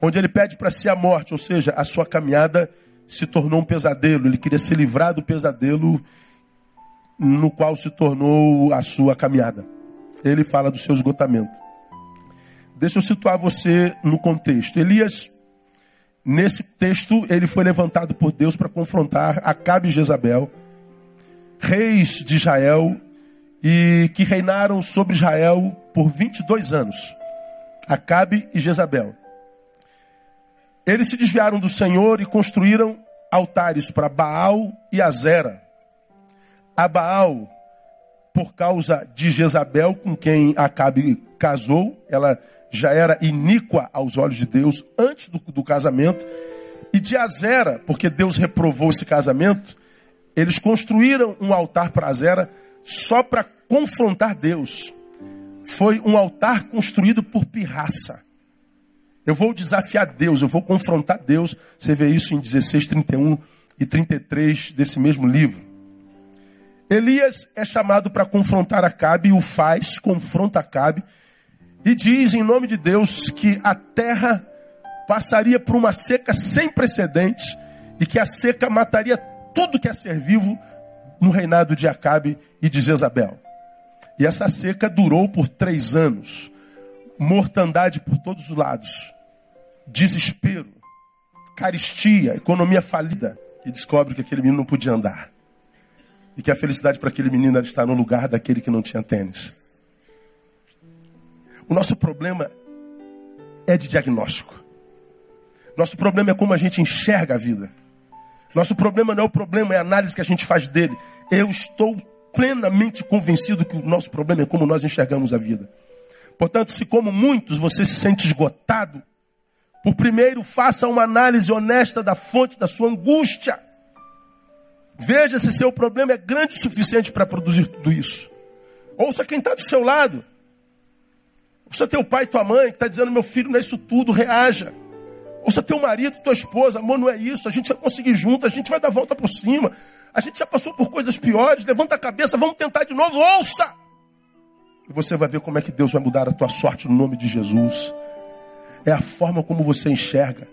onde ele pede para si a morte, ou seja, a sua caminhada se tornou um pesadelo. Ele queria se livrar do pesadelo no qual se tornou a sua caminhada. Ele fala do seu esgotamento. Deixa eu situar você no contexto. Elias Nesse texto, ele foi levantado por Deus para confrontar Acabe e Jezabel, reis de Israel, e que reinaram sobre Israel por 22 anos. Acabe e Jezabel. Eles se desviaram do Senhor e construíram altares para Baal e Azera. A Baal, por causa de Jezabel, com quem Acabe casou, ela já era iníqua aos olhos de Deus antes do, do casamento, e de Azera, porque Deus reprovou esse casamento, eles construíram um altar para Azera só para confrontar Deus. Foi um altar construído por pirraça. Eu vou desafiar Deus, eu vou confrontar Deus. Você vê isso em 16, 31 e 33 desse mesmo livro. Elias é chamado para confrontar Acabe e o faz, confronta Acabe e diz em nome de Deus que a terra passaria por uma seca sem precedentes e que a seca mataria tudo que é ser vivo no reinado de Acabe e de Jezabel. E essa seca durou por três anos. Mortandade por todos os lados. Desespero. Caristia. Economia falida. E descobre que aquele menino não podia andar. E que a felicidade para aquele menino era estar no lugar daquele que não tinha tênis. O nosso problema é de diagnóstico. Nosso problema é como a gente enxerga a vida. Nosso problema não é o problema, é a análise que a gente faz dele. Eu estou plenamente convencido que o nosso problema é como nós enxergamos a vida. Portanto, se como muitos você se sente esgotado, por primeiro faça uma análise honesta da fonte da sua angústia. Veja se seu problema é grande o suficiente para produzir tudo isso. Ouça quem está do seu lado. Ouça teu pai tua mãe que está dizendo, meu filho, não é isso tudo, reaja. Ouça teu marido, tua esposa, amor, não é isso, a gente vai conseguir junto, a gente vai dar volta por cima. A gente já passou por coisas piores, levanta a cabeça, vamos tentar de novo, ouça! E você vai ver como é que Deus vai mudar a tua sorte no nome de Jesus. É a forma como você enxerga.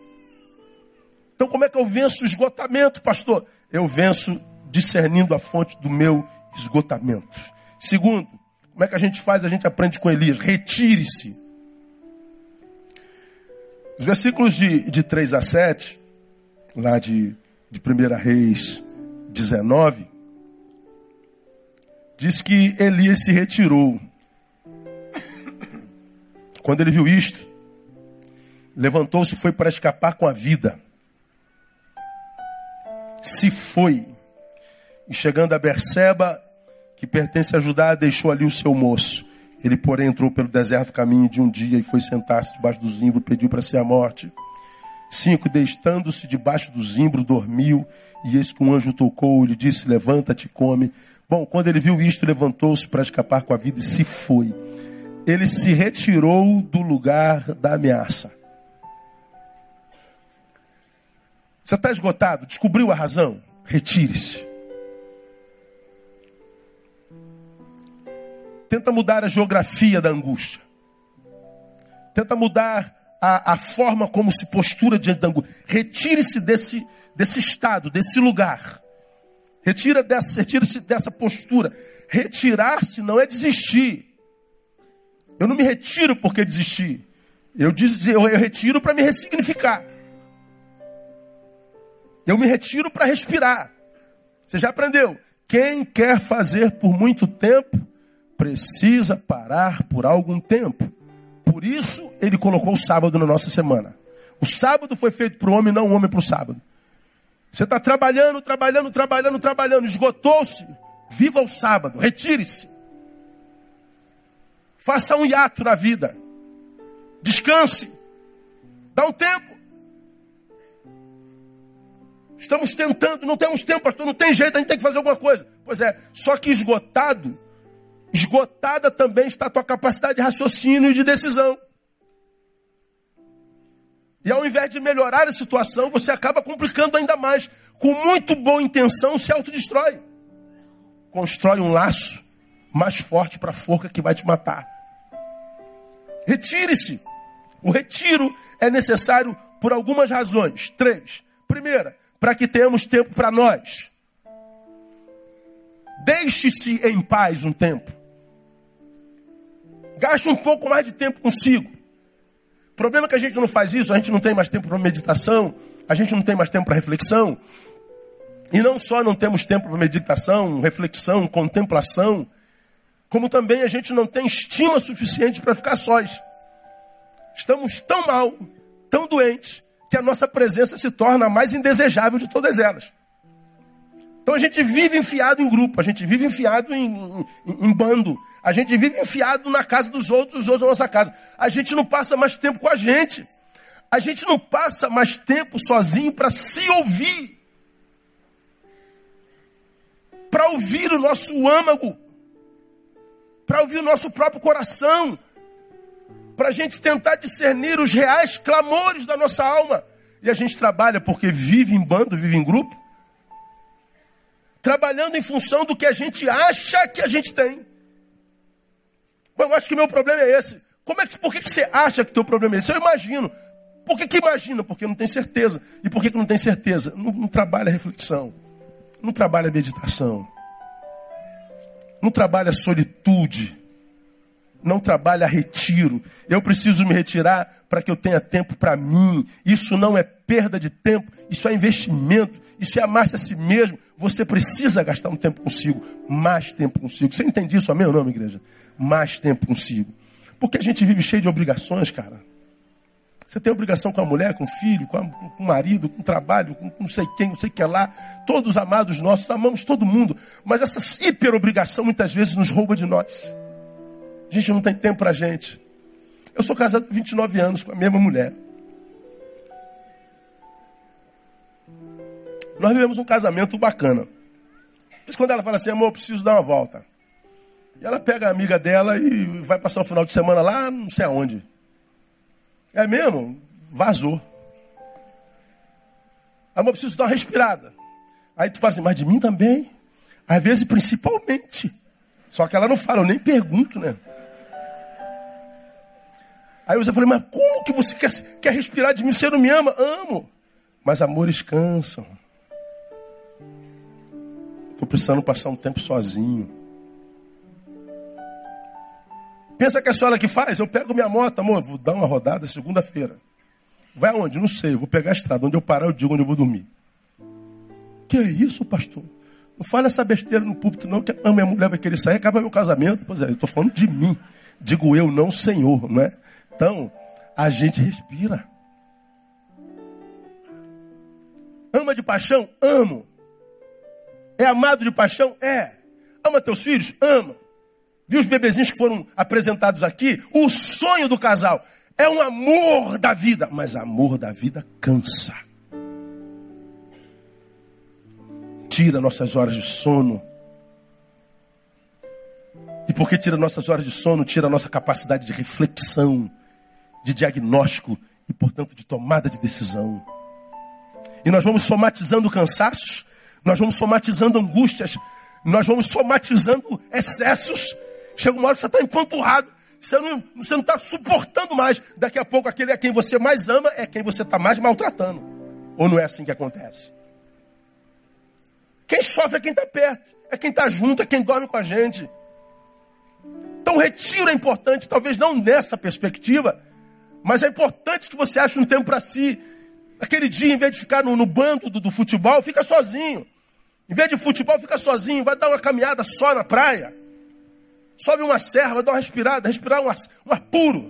Então, como é que eu venço o esgotamento, pastor? Eu venço discernindo a fonte do meu esgotamento. Segundo, como é que a gente faz? A gente aprende com Elias. Retire-se. Os versículos de, de 3 a 7, lá de, de 1 Reis 19, diz que Elias se retirou. Quando ele viu isto, levantou-se e foi para escapar com a vida. Se foi. E chegando a Berseba, que pertence a Judá, deixou ali o seu moço. Ele, porém, entrou pelo deserto caminho de um dia e foi sentar-se debaixo do zimbro, pediu para si a morte. Cinco, deitando-se debaixo do zimbro, dormiu, e eis que um anjo tocou lhe disse: Levanta-te, come. Bom, quando ele viu isto, levantou-se para escapar com a vida e se foi. Ele se retirou do lugar da ameaça. Você está esgotado? Descobriu a razão? Retire-se. Tenta mudar a geografia da angústia. Tenta mudar a, a forma como se postura diante da angústia. Retire-se desse, desse estado, desse lugar. Retira dessa, retira-se dessa postura. Retirar-se não é desistir. Eu não me retiro porque desisti. Eu, eu, eu retiro para me ressignificar. Eu me retiro para respirar. Você já aprendeu? Quem quer fazer por muito tempo, precisa parar por algum tempo. Por isso, ele colocou o sábado na nossa semana. O sábado foi feito para o homem, não o homem para o sábado. Você está trabalhando, trabalhando, trabalhando, trabalhando, esgotou-se. Viva o sábado, retire-se. Faça um hiato na vida. Descanse. Dá um tempo. Estamos tentando, não temos tempo, pastor, não tem jeito, a gente tem que fazer alguma coisa. Pois é, só que esgotado, esgotada também está a tua capacidade de raciocínio e de decisão. E ao invés de melhorar a situação, você acaba complicando ainda mais. Com muito boa intenção, se autodestrói. Constrói um laço mais forte para a forca que vai te matar. Retire-se. O retiro é necessário por algumas razões. Três. Primeira, para que tenhamos tempo para nós. Deixe-se em paz um tempo. Gaste um pouco mais de tempo consigo. O problema é que a gente não faz isso, a gente não tem mais tempo para meditação, a gente não tem mais tempo para reflexão. E não só não temos tempo para meditação, reflexão, contemplação, como também a gente não tem estima suficiente para ficar sós. Estamos tão mal, tão doentes, que a nossa presença se torna a mais indesejável de todas elas. Então a gente vive enfiado em grupo, a gente vive enfiado em, em, em, bando, a gente vive enfiado na casa dos outros, os outros na nossa casa. A gente não passa mais tempo com a gente. A gente não passa mais tempo sozinho para se ouvir. Para ouvir o nosso âmago. Para ouvir o nosso próprio coração. Para a gente tentar discernir os reais clamores da nossa alma. E a gente trabalha porque vive em bando, vive em grupo trabalhando em função do que a gente acha que a gente tem. Bom, eu acho que meu problema é esse. Como é que, por que, que você acha que teu problema é esse? Eu imagino. Por que, que imagina? Porque não tem certeza. E por que, que não tem certeza? Não, não trabalha reflexão. Não trabalha meditação. Não trabalha solitude. Não trabalha retiro. Eu preciso me retirar para que eu tenha tempo para mim. Isso não é perda de tempo, isso é investimento, isso é amar-se a si mesmo. Você precisa gastar um tempo consigo, mais tempo consigo. Você entende isso, amém ou não, igreja? Mais tempo consigo. Porque a gente vive cheio de obrigações, cara. Você tem obrigação com a mulher, com o filho, com, a, com o marido, com o trabalho, com, não sei quem, não sei o que lá. Todos amados nossos, amamos todo mundo. Mas essa hiper-obrigação muitas vezes nos rouba de nós. Gente não tem tempo para gente. Eu sou casado há 29 anos com a mesma mulher. Nós vivemos um casamento bacana. Mas quando ela fala assim, amor, eu preciso dar uma volta. E ela pega a amiga dela e vai passar o final de semana lá, não sei aonde. É mesmo? Vazou. Amor, eu preciso dar uma respirada. Aí tu fala assim, mas de mim também? Às vezes, principalmente. Só que ela não fala, eu nem pergunto, né? Aí você falou, mas como que você quer, quer respirar de mim? Você não me ama? Amo. Mas amores cansam. Estou precisando passar um tempo sozinho. Pensa que a senhora que faz? Eu pego minha moto, amor, vou dar uma rodada segunda-feira. Vai aonde? Não sei. Eu vou pegar a estrada. Onde eu parar, eu digo onde eu vou dormir. Que é isso, pastor? Não fala essa besteira no púlpito, não, que a minha mulher vai querer sair, acaba meu casamento. Pois é, eu estou falando de mim. Digo eu, não Senhor, não é? Então, a gente respira. Ama de paixão? Amo. É amado de paixão? É. Ama teus filhos? Ama. Viu os bebezinhos que foram apresentados aqui? O sonho do casal é um amor da vida, mas amor da vida cansa. Tira nossas horas de sono. E porque tira nossas horas de sono, tira nossa capacidade de reflexão, de diagnóstico e, portanto, de tomada de decisão. E nós vamos somatizando cansaços nós vamos somatizando angústias, nós vamos somatizando excessos. Chega uma hora que você está empanturrado, você não está suportando mais. Daqui a pouco, aquele a quem você mais ama é quem você está mais maltratando. Ou não é assim que acontece? Quem sofre é quem está perto, é quem está junto, é quem dorme com a gente. Então, o retiro é importante, talvez não nessa perspectiva, mas é importante que você ache um tempo para si. Aquele dia, em vez de ficar no, no bando do, do futebol, fica sozinho. Em vez de futebol, fica sozinho, vai dar uma caminhada só na praia. Sobe uma serra, vai dar uma respirada, respirar um ar, um ar puro.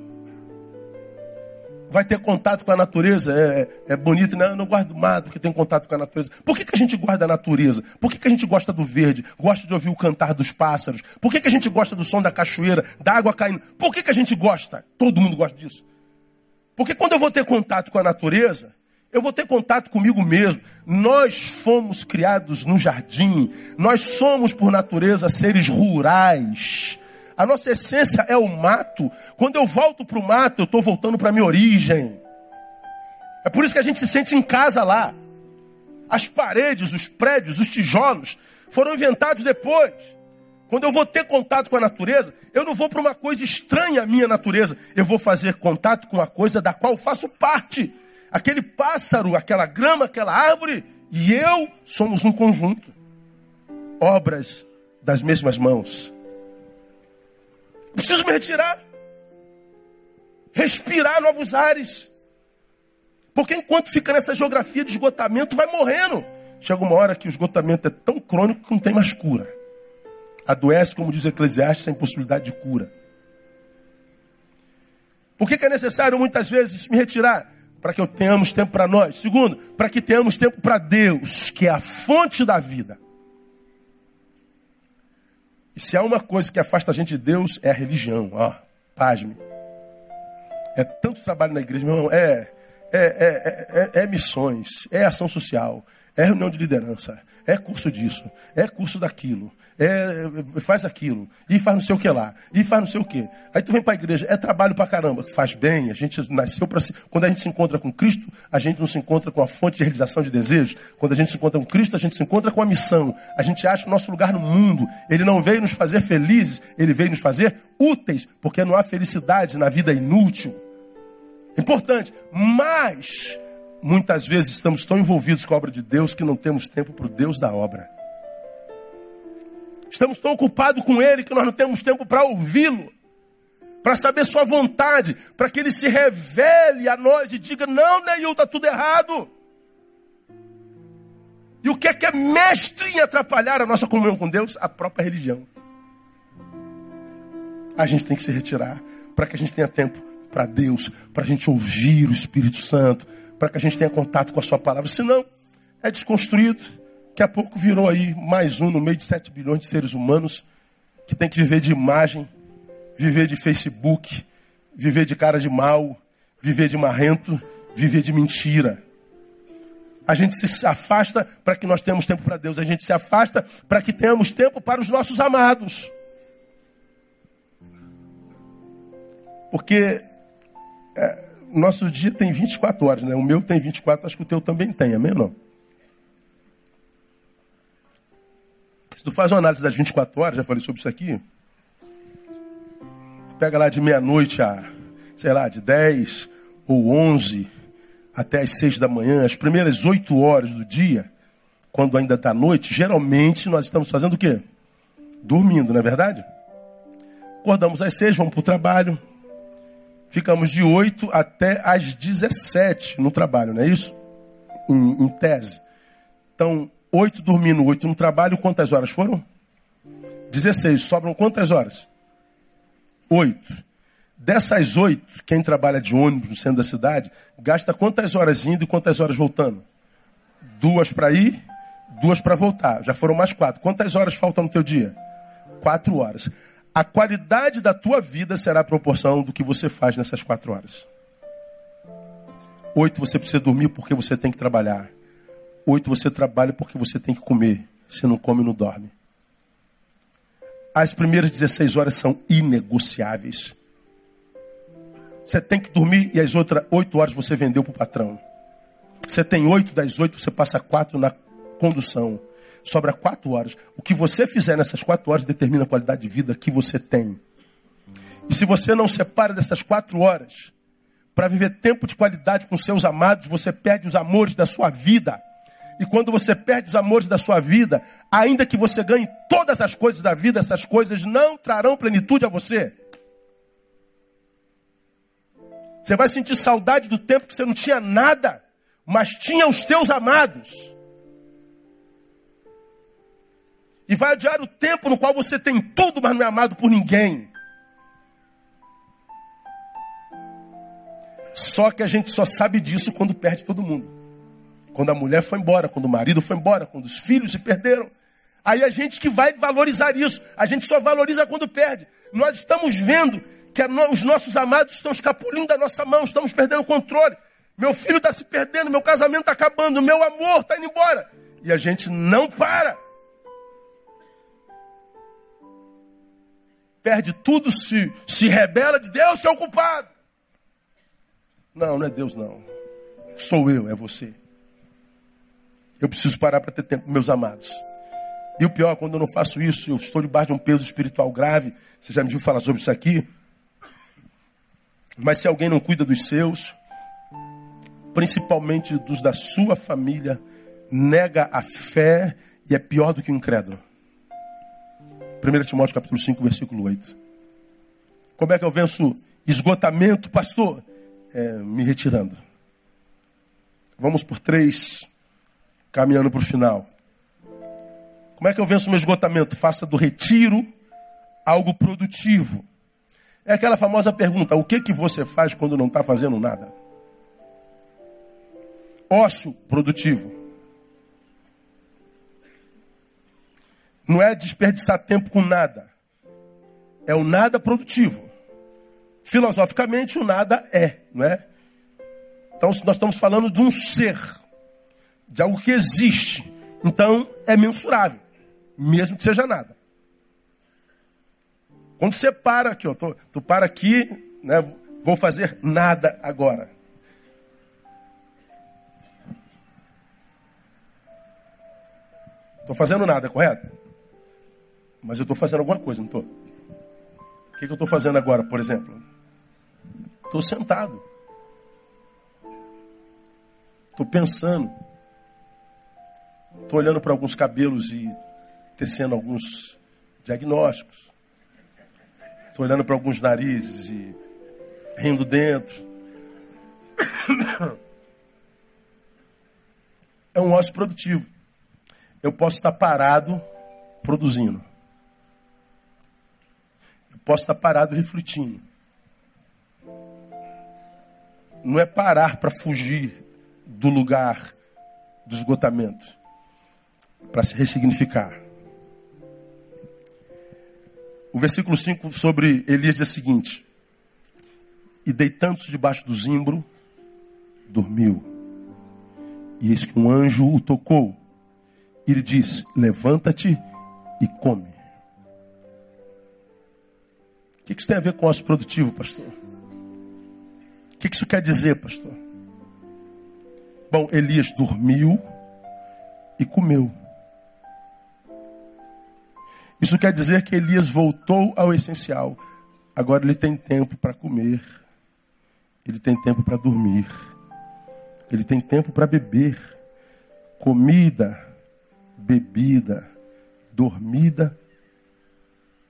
Vai ter contato com a natureza. É, é bonito, né? Eu não guardo mato porque tem contato com a natureza. Por que, que a gente guarda a natureza? Por que, que a gente gosta do verde? Gosta de ouvir o cantar dos pássaros? Por que, que a gente gosta do som da cachoeira, da água caindo? Por que, que a gente gosta? Todo mundo gosta disso. Porque quando eu vou ter contato com a natureza, eu vou ter contato comigo mesmo. Nós fomos criados no jardim. Nós somos, por natureza, seres rurais. A nossa essência é o mato. Quando eu volto para o mato, eu estou voltando para a minha origem. É por isso que a gente se sente em casa lá. As paredes, os prédios, os tijolos foram inventados depois. Quando eu vou ter contato com a natureza, eu não vou para uma coisa estranha à minha natureza. Eu vou fazer contato com a coisa da qual faço parte. Aquele pássaro, aquela grama, aquela árvore e eu somos um conjunto. Obras das mesmas mãos. Preciso me retirar. Respirar novos ares. Porque enquanto fica nessa geografia de esgotamento, vai morrendo. Chega uma hora que o esgotamento é tão crônico que não tem mais cura adoece, como diz o Eclesiastes, sem possibilidade de cura. Por que, que é necessário muitas vezes me retirar? Para que eu tenhamos tempo para nós. Segundo, para que tenhamos tempo para Deus, que é a fonte da vida. E se há uma coisa que afasta a gente de Deus, é a religião. Ó, pasme. É tanto trabalho na igreja, meu irmão. É, é, é, é, é missões, é ação social, é reunião de liderança, é curso disso, é curso daquilo, é, faz aquilo, e faz não sei o que lá, e faz não sei o que. Aí tu vem para a igreja, é trabalho para caramba, que faz bem, a gente nasceu para. Quando a gente se encontra com Cristo, a gente não se encontra com a fonte de realização de desejos. Quando a gente se encontra com Cristo, a gente se encontra com a missão. A gente acha o nosso lugar no mundo. Ele não veio nos fazer felizes, ele veio nos fazer úteis, porque não há felicidade na vida inútil. Importante, mas muitas vezes estamos tão envolvidos com a obra de Deus que não temos tempo para o Deus da obra. Estamos tão ocupados com Ele que nós não temos tempo para ouvi-lo, para saber Sua vontade, para que Ele se revele a nós e diga: não, Neil, está tudo errado. E o que é que é mestre em atrapalhar a nossa comunhão com Deus? A própria religião. A gente tem que se retirar para que a gente tenha tempo para Deus, para a gente ouvir o Espírito Santo, para que a gente tenha contato com a Sua palavra. Senão, é desconstruído Daqui a pouco virou aí mais um no meio de 7 bilhões de seres humanos que tem que viver de imagem, viver de Facebook, viver de cara de mal, viver de marrento, viver de mentira. A gente se afasta para que nós tenhamos tempo para Deus, a gente se afasta para que tenhamos tempo para os nossos amados. Porque é, nosso dia tem 24 horas, né? O meu tem 24, acho que o teu também tem, amém ou não? tu faz uma análise das 24 horas, já falei sobre isso aqui. Pega lá de meia-noite a, sei lá, de 10 ou 11 até as 6 da manhã, as primeiras 8 horas do dia, quando ainda está noite, geralmente nós estamos fazendo o quê? Dormindo, não é verdade? Acordamos às 6, vamos para o trabalho. Ficamos de 8 até às 17 no trabalho, não é isso? Em, em tese. Então, Oito dormindo, oito no trabalho. Quantas horas foram? Dezesseis. Sobram quantas horas? Oito. Dessas oito, quem trabalha de ônibus no centro da cidade, gasta quantas horas indo e quantas horas voltando? Duas para ir, duas para voltar. Já foram mais quatro. Quantas horas faltam no teu dia? Quatro horas. A qualidade da tua vida será a proporção do que você faz nessas quatro horas. Oito, você precisa dormir porque você tem que trabalhar. Oito, você trabalha porque você tem que comer. Se não come, não dorme. As primeiras 16 horas são inegociáveis. Você tem que dormir e as outras oito horas você vendeu para o patrão. Você tem oito, das oito, você passa quatro na condução. Sobra quatro horas. O que você fizer nessas quatro horas determina a qualidade de vida que você tem. E se você não separa dessas quatro horas para viver tempo de qualidade com seus amados, você perde os amores da sua vida. E quando você perde os amores da sua vida, ainda que você ganhe todas as coisas da vida, essas coisas não trarão plenitude a você. Você vai sentir saudade do tempo que você não tinha nada, mas tinha os teus amados. E vai adiar o tempo no qual você tem tudo, mas não é amado por ninguém. Só que a gente só sabe disso quando perde todo mundo. Quando a mulher foi embora, quando o marido foi embora, quando os filhos se perderam. Aí a gente que vai valorizar isso. A gente só valoriza quando perde. Nós estamos vendo que os nossos amados estão escapulindo da nossa mão, estamos perdendo o controle. Meu filho está se perdendo, meu casamento está acabando, meu amor está indo embora. E a gente não para. Perde tudo, se, se rebela de Deus que é o culpado. Não, não é Deus, não. Sou eu, é você. Eu preciso parar para ter tempo, meus amados. E o pior, quando eu não faço isso, eu estou debaixo de um peso espiritual grave. Você já me viu falar sobre isso aqui? Mas se alguém não cuida dos seus, principalmente dos da sua família, nega a fé e é pior do que o incrédulo. 1 Timóteo capítulo 5, versículo 8. Como é que eu venço esgotamento, pastor? é, me retirando. Vamos por três, caminhando para o final. Como é que eu venço meu esgotamento? Faça do retiro algo produtivo. É aquela famosa pergunta: o que, que você faz quando não está fazendo nada? Ócio produtivo. Não é desperdiçar tempo com nada. É o nada produtivo. Filosoficamente, o nada é, não é? Então, nós estamos falando de um ser, de algo que existe. Então, é mensurável, mesmo que seja nada. Quando você para aqui, ó, tô, tu para aqui, né, vou fazer nada agora. Estou fazendo nada, correto? Mas eu estou fazendo alguma coisa, não estou? O que, que eu estou fazendo agora, por exemplo? Estou sentado. Estou pensando. Estou olhando para alguns cabelos e tecendo alguns diagnósticos. Estou olhando para alguns narizes e rindo dentro. É um ócio produtivo. Eu posso estar parado produzindo. Posso estar parado refletindo não é parar para fugir do lugar do esgotamento, para se ressignificar. O versículo 5 sobre Elias diz o seguinte: E deitando-se debaixo do zimbro, dormiu. E eis que um anjo o tocou. E ele diz: Levanta-te e come. O que isso tem a ver com ócio produtivo, pastor? O que isso quer dizer, pastor? Bom, Elias dormiu e comeu. Isso quer dizer que Elias voltou ao essencial. Agora ele tem tempo para comer, ele tem tempo para dormir, ele tem tempo para beber. Comida, bebida, dormida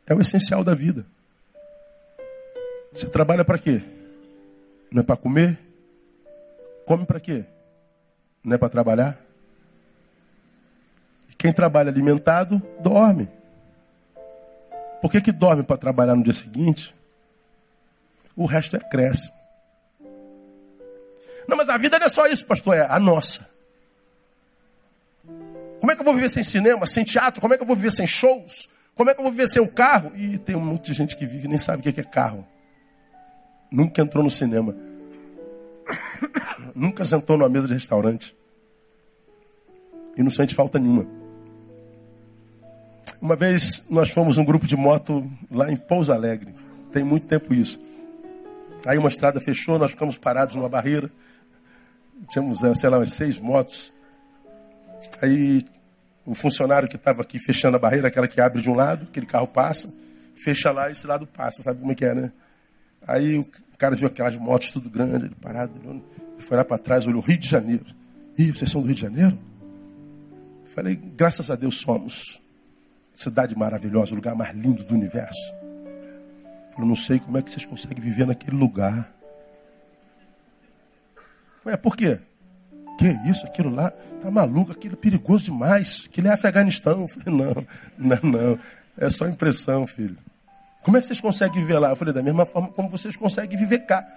é o essencial da vida. Você trabalha para quê? Não é para comer? Come para quê? Não é para trabalhar? Quem trabalha alimentado, dorme. Por que, que dorme para trabalhar no dia seguinte? O resto é cresce. Não, mas a vida não é só isso, pastor, é a nossa. Como é que eu vou viver sem cinema, sem teatro? Como é que eu vou viver sem shows? Como é que eu vou viver sem o carro? E tem um monte de gente que vive e nem sabe o que é carro. Nunca entrou no cinema. Nunca sentou numa mesa de restaurante. E não sente falta nenhuma. Uma vez nós fomos um grupo de moto lá em Pouso Alegre. Tem muito tempo isso. Aí uma estrada fechou, nós ficamos parados numa barreira. Tínhamos, eh, sei lá, umas seis motos. Aí o funcionário que estava aqui fechando a barreira, aquela que abre de um lado, aquele carro passa, fecha lá e esse lado passa, sabe como é que é, né? Aí cara viu aquelas motos tudo grande, ele parado, ele foi lá para trás, olhou Rio de Janeiro. Ih, vocês são do Rio de Janeiro? Falei, graças a Deus somos. Cidade maravilhosa, o lugar mais lindo do universo. Falei, não sei como é que vocês conseguem viver naquele lugar. Ué, por quê? Que isso, aquilo lá, tá maluco, aquilo é perigoso demais. Aquilo é Afeganistão. Eu falei, não, não, não. É só impressão, filho. Como é que vocês conseguem viver lá? Eu falei, da mesma forma como vocês conseguem viver cá.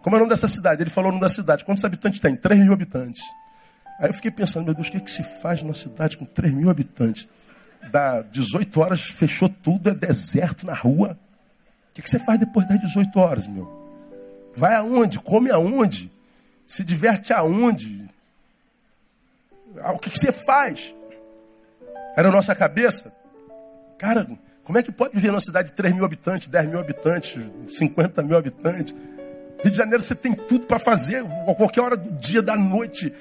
Como é o nome dessa cidade? Ele falou o nome da cidade. Quantos habitantes tem? 3 mil habitantes. Aí eu fiquei pensando, meu Deus, o que, é que se faz numa cidade com 3 mil habitantes? Dá 18 horas, fechou tudo, é deserto na rua. O que, que você faz depois das 18 horas, meu? Vai aonde? Come aonde? Se diverte aonde? Ah, o que, que você faz? Era a nossa cabeça. Cara, como é que pode viver numa cidade de 3 mil habitantes, 10 mil habitantes, 50 mil habitantes? Rio de Janeiro você tem tudo para fazer, a qualquer hora do dia, da noite,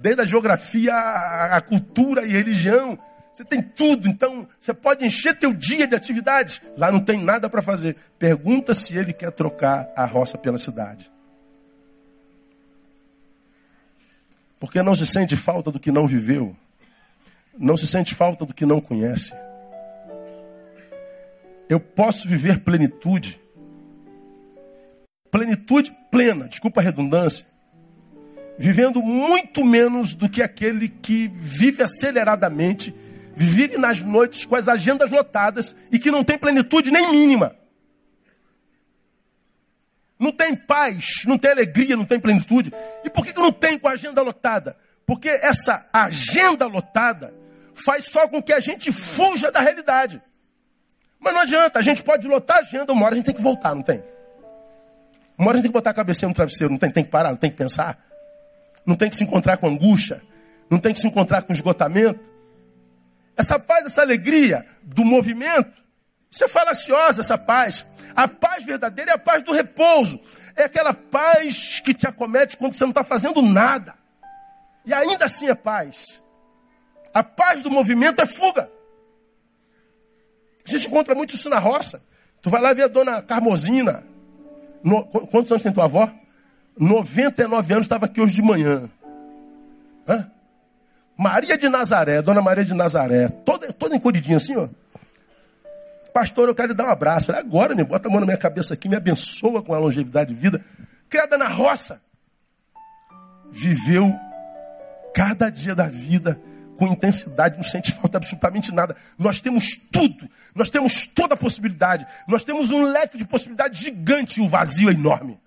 desde a geografia, a, a cultura e religião. Você tem tudo, então você pode encher teu dia de atividades. Lá não tem nada para fazer. Pergunta se ele quer trocar a roça pela cidade. Porque não se sente falta do que não viveu. Não se sente falta do que não conhece. Eu posso viver plenitude. Plenitude plena, desculpa a redundância. Vivendo muito menos do que aquele que vive aceleradamente, vive nas noites com as agendas lotadas e que não tem plenitude nem mínima. Não tem paz, não tem alegria, não tem plenitude. E por que, não tem com a agenda lotada? Porque essa agenda lotada faz só com que a gente fuja da realidade. Mas não adianta, a gente pode lotar a agenda, uma hora a gente tem que voltar, não tem? Uma hora a gente tem que botar a cabeça no travesseiro, não tem? Tem que parar, não tem que pensar. Não tem que se encontrar com angústia, não tem que se encontrar com esgotamento. Essa paz, essa alegria do movimento, isso é falaciosa, essa paz. A paz verdadeira é a paz do repouso. É aquela paz que te acomete quando você não está fazendo nada. E ainda assim é paz. A paz do movimento é fuga. A gente encontra muito isso na roça. Tu vai lá ver a dona Carmosina. No, quantos anos tem tua avó? 99 anos, estava aqui hoje de manhã. Hã? Maria de Nazaré, Dona Maria de Nazaré, toda, toda encolhidinha assim, ó. Pastor, eu quero lhe dar um abraço. Falei, agora, me bota a mão na minha cabeça aqui, me abençoa com a longevidade de vida. Criada na roça. Viveu cada dia da vida com intensidade, não sente falta absolutamente nada. Nós temos tudo, nós temos toda a possibilidade, nós temos um leque de possibilidades gigante e o vazio enorme.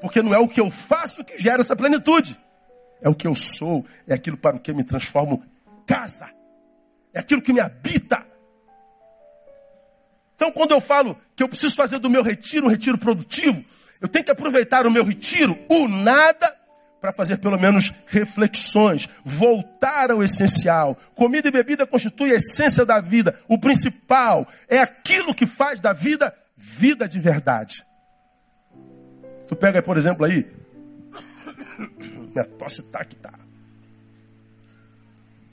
Porque não é o que eu faço que gera essa plenitude, é o que eu sou, é aquilo para o que me transformo casa, é aquilo que me habita. Então, quando eu falo que eu preciso fazer do meu retiro um retiro produtivo, eu tenho que aproveitar o meu retiro, o nada, para fazer pelo menos reflexões, voltar ao essencial. Comida e bebida constituem a essência da vida. O principal é aquilo que faz da vida vida de verdade. Tu pega, por exemplo, aí. Minha tosse tá que tá.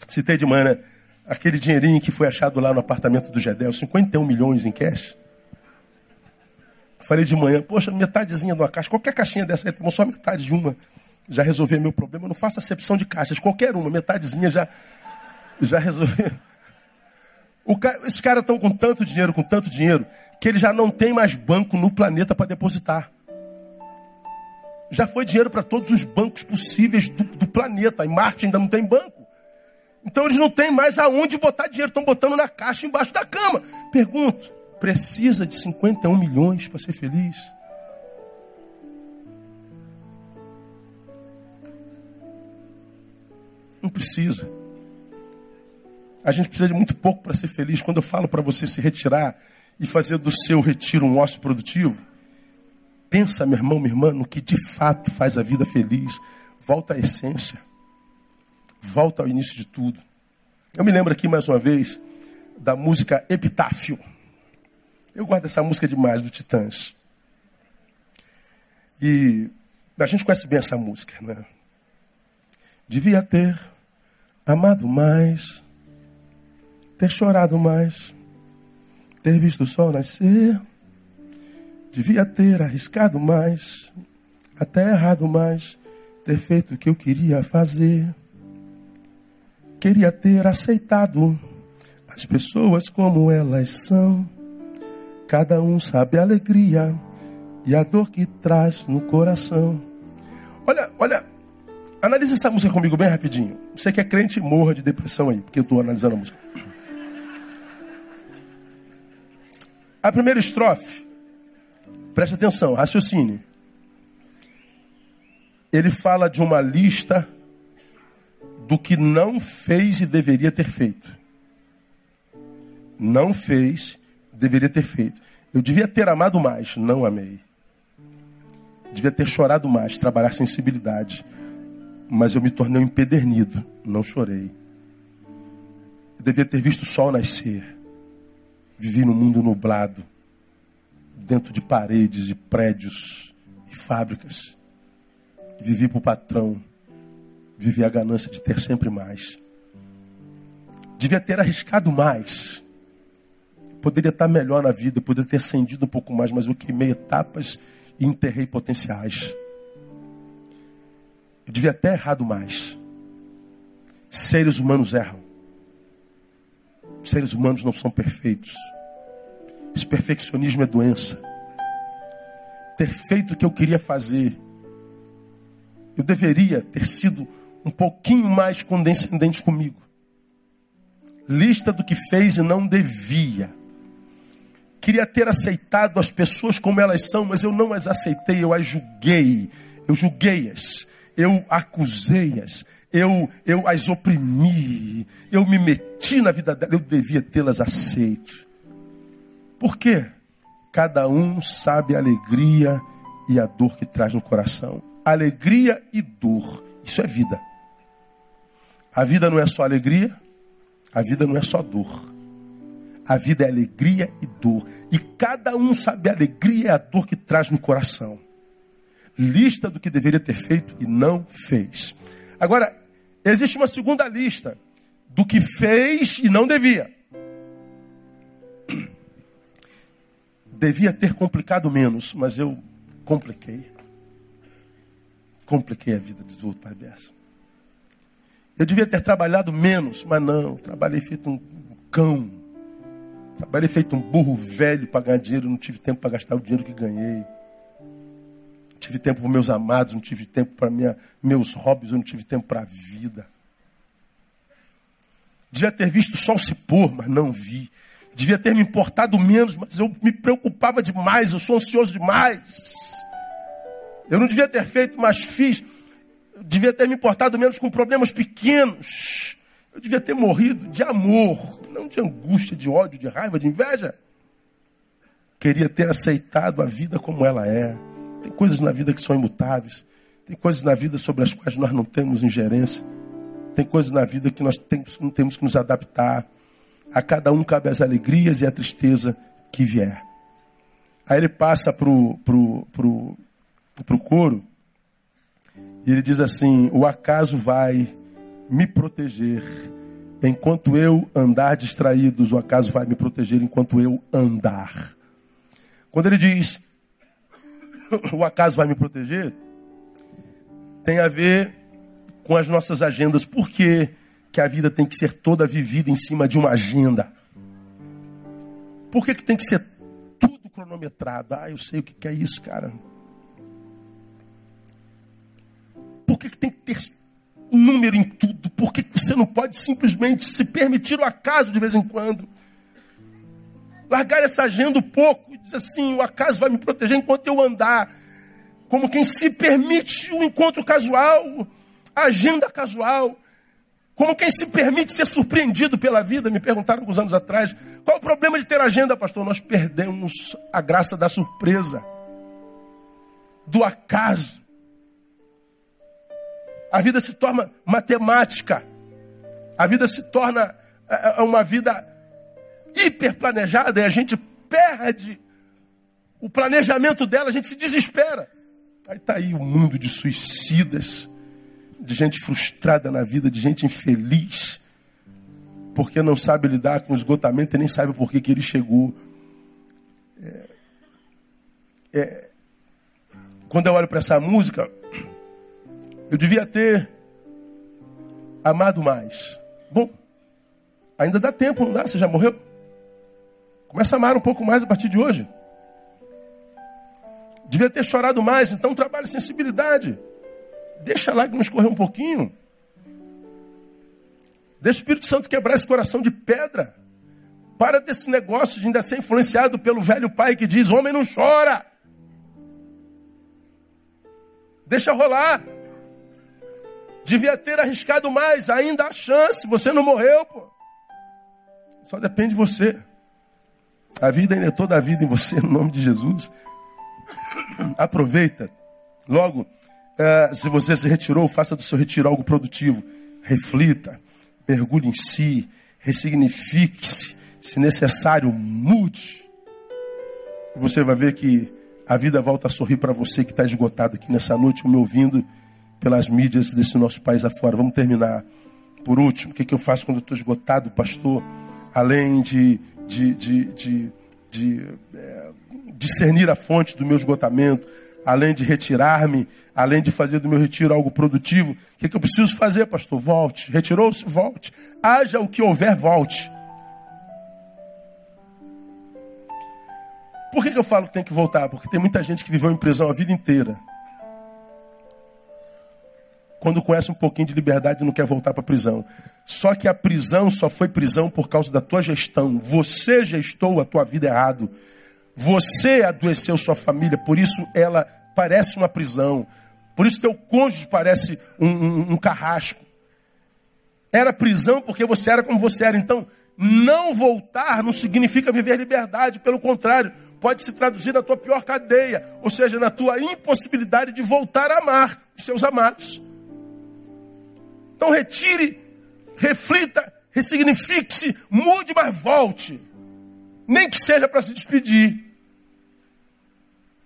Citei de manhã, né? aquele dinheirinho que foi achado lá no apartamento do Gedel, 51 milhões em cash. Falei de manhã, poxa, metadezinha de uma caixa, qualquer caixinha dessa aí, só metade de uma, já resolveu meu problema. Eu não faço acepção de caixas, qualquer uma, metadezinha já, já resolveu. Cara, esses caras estão com tanto dinheiro, com tanto dinheiro, que ele já não tem mais banco no planeta para depositar. Já foi dinheiro para todos os bancos possíveis do, do planeta. Em Marte ainda não tem banco. Então eles não têm mais aonde botar dinheiro, estão botando na caixa embaixo da cama. Pergunto, precisa de 51 milhões para ser feliz? Não precisa. A gente precisa de muito pouco para ser feliz. Quando eu falo para você se retirar e fazer do seu retiro um ócio produtivo, pensa, meu irmão, minha irmã, no que de fato faz a vida feliz. Volta à essência volta ao início de tudo. Eu me lembro aqui mais uma vez da música Epitáfio. Eu gosto dessa música demais, do Titãs. E a gente conhece bem essa música, né? Devia ter amado mais, ter chorado mais, ter visto o sol nascer. Devia ter arriscado mais, até errado mais, ter feito o que eu queria fazer. Queria ter aceitado as pessoas como elas são. Cada um sabe a alegria e a dor que traz no coração. Olha, olha, analisa essa música comigo bem rapidinho. Você que é crente, morra de depressão aí, porque eu estou analisando a música. A primeira estrofe, preste atenção, raciocine. Ele fala de uma lista do que não fez e deveria ter feito. Não fez, deveria ter feito. Eu devia ter amado mais, não amei. Devia ter chorado mais, trabalhar sensibilidade. Mas eu me tornei um empedernido, não chorei. Eu devia ter visto o sol nascer. Vivi no mundo nublado, dentro de paredes e prédios e fábricas. Vivi para o patrão. Vivi a ganância de ter sempre mais. Devia ter arriscado mais. Poderia estar melhor na vida, poderia ter acendido um pouco mais, mas eu queimei etapas e enterrei potenciais. Eu devia ter errado mais. Seres humanos erram. Seres humanos não são perfeitos. Esse perfeccionismo é doença. Ter feito o que eu queria fazer. Eu deveria ter sido um pouquinho mais condescendente comigo. Lista do que fez e não devia. Queria ter aceitado as pessoas como elas são, mas eu não as aceitei, eu as julguei, eu julguei-as, eu acusei-as, eu, eu as oprimi, eu me meti na vida dela, eu devia tê-las aceito. Por quê? Cada um sabe a alegria e a dor que traz no coração. Alegria e dor, isso é vida. A vida não é só alegria, a vida não é só dor. A vida é alegria e dor. E cada um sabe a alegria e a dor que traz no coração. Lista do que deveria ter feito e não fez. Agora, existe uma segunda lista do que fez e não devia. Devia ter complicado menos, mas eu compliquei. Compliquei a vida dos outros, Pai. Eu devia ter trabalhado menos, mas não, trabalhei feito um cão Trabalhei feito um burro velho para ganhar dinheiro, não tive tempo para gastar o dinheiro que ganhei. Tive tempo para meus amados, não tive tempo para meus hobbies, eu não tive tempo para a vida. Devia ter visto o sol se pôr, mas não vi. Devia ter me importado menos, mas eu me preocupava demais, eu sou ansioso demais. Eu não devia ter feito, mas fiz. Eu devia ter me importado menos com problemas pequenos. Eu devia ter morrido de amor, não de angústia, de ódio, de raiva, de inveja. Queria ter aceitado a vida como ela é. Tem coisas na vida que são imutáveis. Tem coisas na vida sobre as quais nós não temos ingerência. Tem coisas na vida que nós temos, não temos que nos adaptar. A cada um cabe as alegrias e a tristeza que vier. Aí ele passa para o pro, pro, pro coro e ele diz assim: O acaso vai me proteger enquanto eu andar distraídos, o acaso vai me proteger enquanto eu andar. Quando ele diz o acaso vai me proteger, tem a ver com as nossas agendas. Por que, que a vida tem que ser toda vivida em cima de uma agenda? Por que, que tem que ser tudo cronometrado? Ah, eu sei o que é isso, cara. Por que, que tem que ter número em tudo. Por que você não pode simplesmente se permitir o acaso de vez em quando? Largar essa agenda um pouco dizer assim: o acaso vai me proteger enquanto eu andar. Como quem se permite um encontro casual, agenda casual. Como quem se permite ser surpreendido pela vida. Me perguntaram alguns anos atrás: qual o problema de ter agenda, pastor? Nós perdemos a graça da surpresa, do acaso. A vida se torna matemática. A vida se torna é, é, uma vida hiperplanejada e a gente perde o planejamento dela, a gente se desespera. Aí está aí o um mundo de suicidas, de gente frustrada na vida, de gente infeliz, porque não sabe lidar com o esgotamento e nem sabe por que, que ele chegou. É, é, quando eu olho para essa música, eu devia ter amado mais. Bom, ainda dá tempo, não dá? Você já morreu? Começa a amar um pouco mais a partir de hoje. Devia ter chorado mais, então trabalhe sensibilidade. Deixa lá que nos correr um pouquinho. Deixa o Espírito Santo quebrar esse coração de pedra. Para desse negócio de ainda ser influenciado pelo velho pai que diz: homem não chora. Deixa rolar. Devia ter arriscado mais, ainda há chance. Você não morreu, pô. Só depende de você. A vida ainda é toda a vida em você, no nome de Jesus. Aproveita. Logo, uh, se você se retirou, faça do seu retiro algo produtivo. Reflita, mergulhe em si, ressignifique-se. Se necessário, mude. Você vai ver que a vida volta a sorrir para você que está esgotado aqui nessa noite, me ouvindo pelas mídias desse nosso país afora. Vamos terminar. Por último, o que, que eu faço quando estou esgotado, pastor? Além de, de, de, de, de é, discernir a fonte do meu esgotamento, além de retirar-me, além de fazer do meu retiro algo produtivo, o que, que eu preciso fazer, pastor? Volte. Retirou-se? Volte. Haja o que houver, volte. Por que, que eu falo que tem que voltar? Porque tem muita gente que viveu em prisão a vida inteira. Quando conhece um pouquinho de liberdade, não quer voltar para a prisão. Só que a prisão só foi prisão por causa da tua gestão. Você gestou a tua vida errado. Você adoeceu sua família, por isso ela parece uma prisão. Por isso teu cônjuge parece um, um, um carrasco. Era prisão porque você era como você era. Então, não voltar não significa viver liberdade, pelo contrário, pode se traduzir na tua pior cadeia, ou seja, na tua impossibilidade de voltar a amar os seus amados. Então retire, reflita, ressignifique-se, mude, mas volte. Nem que seja para se despedir.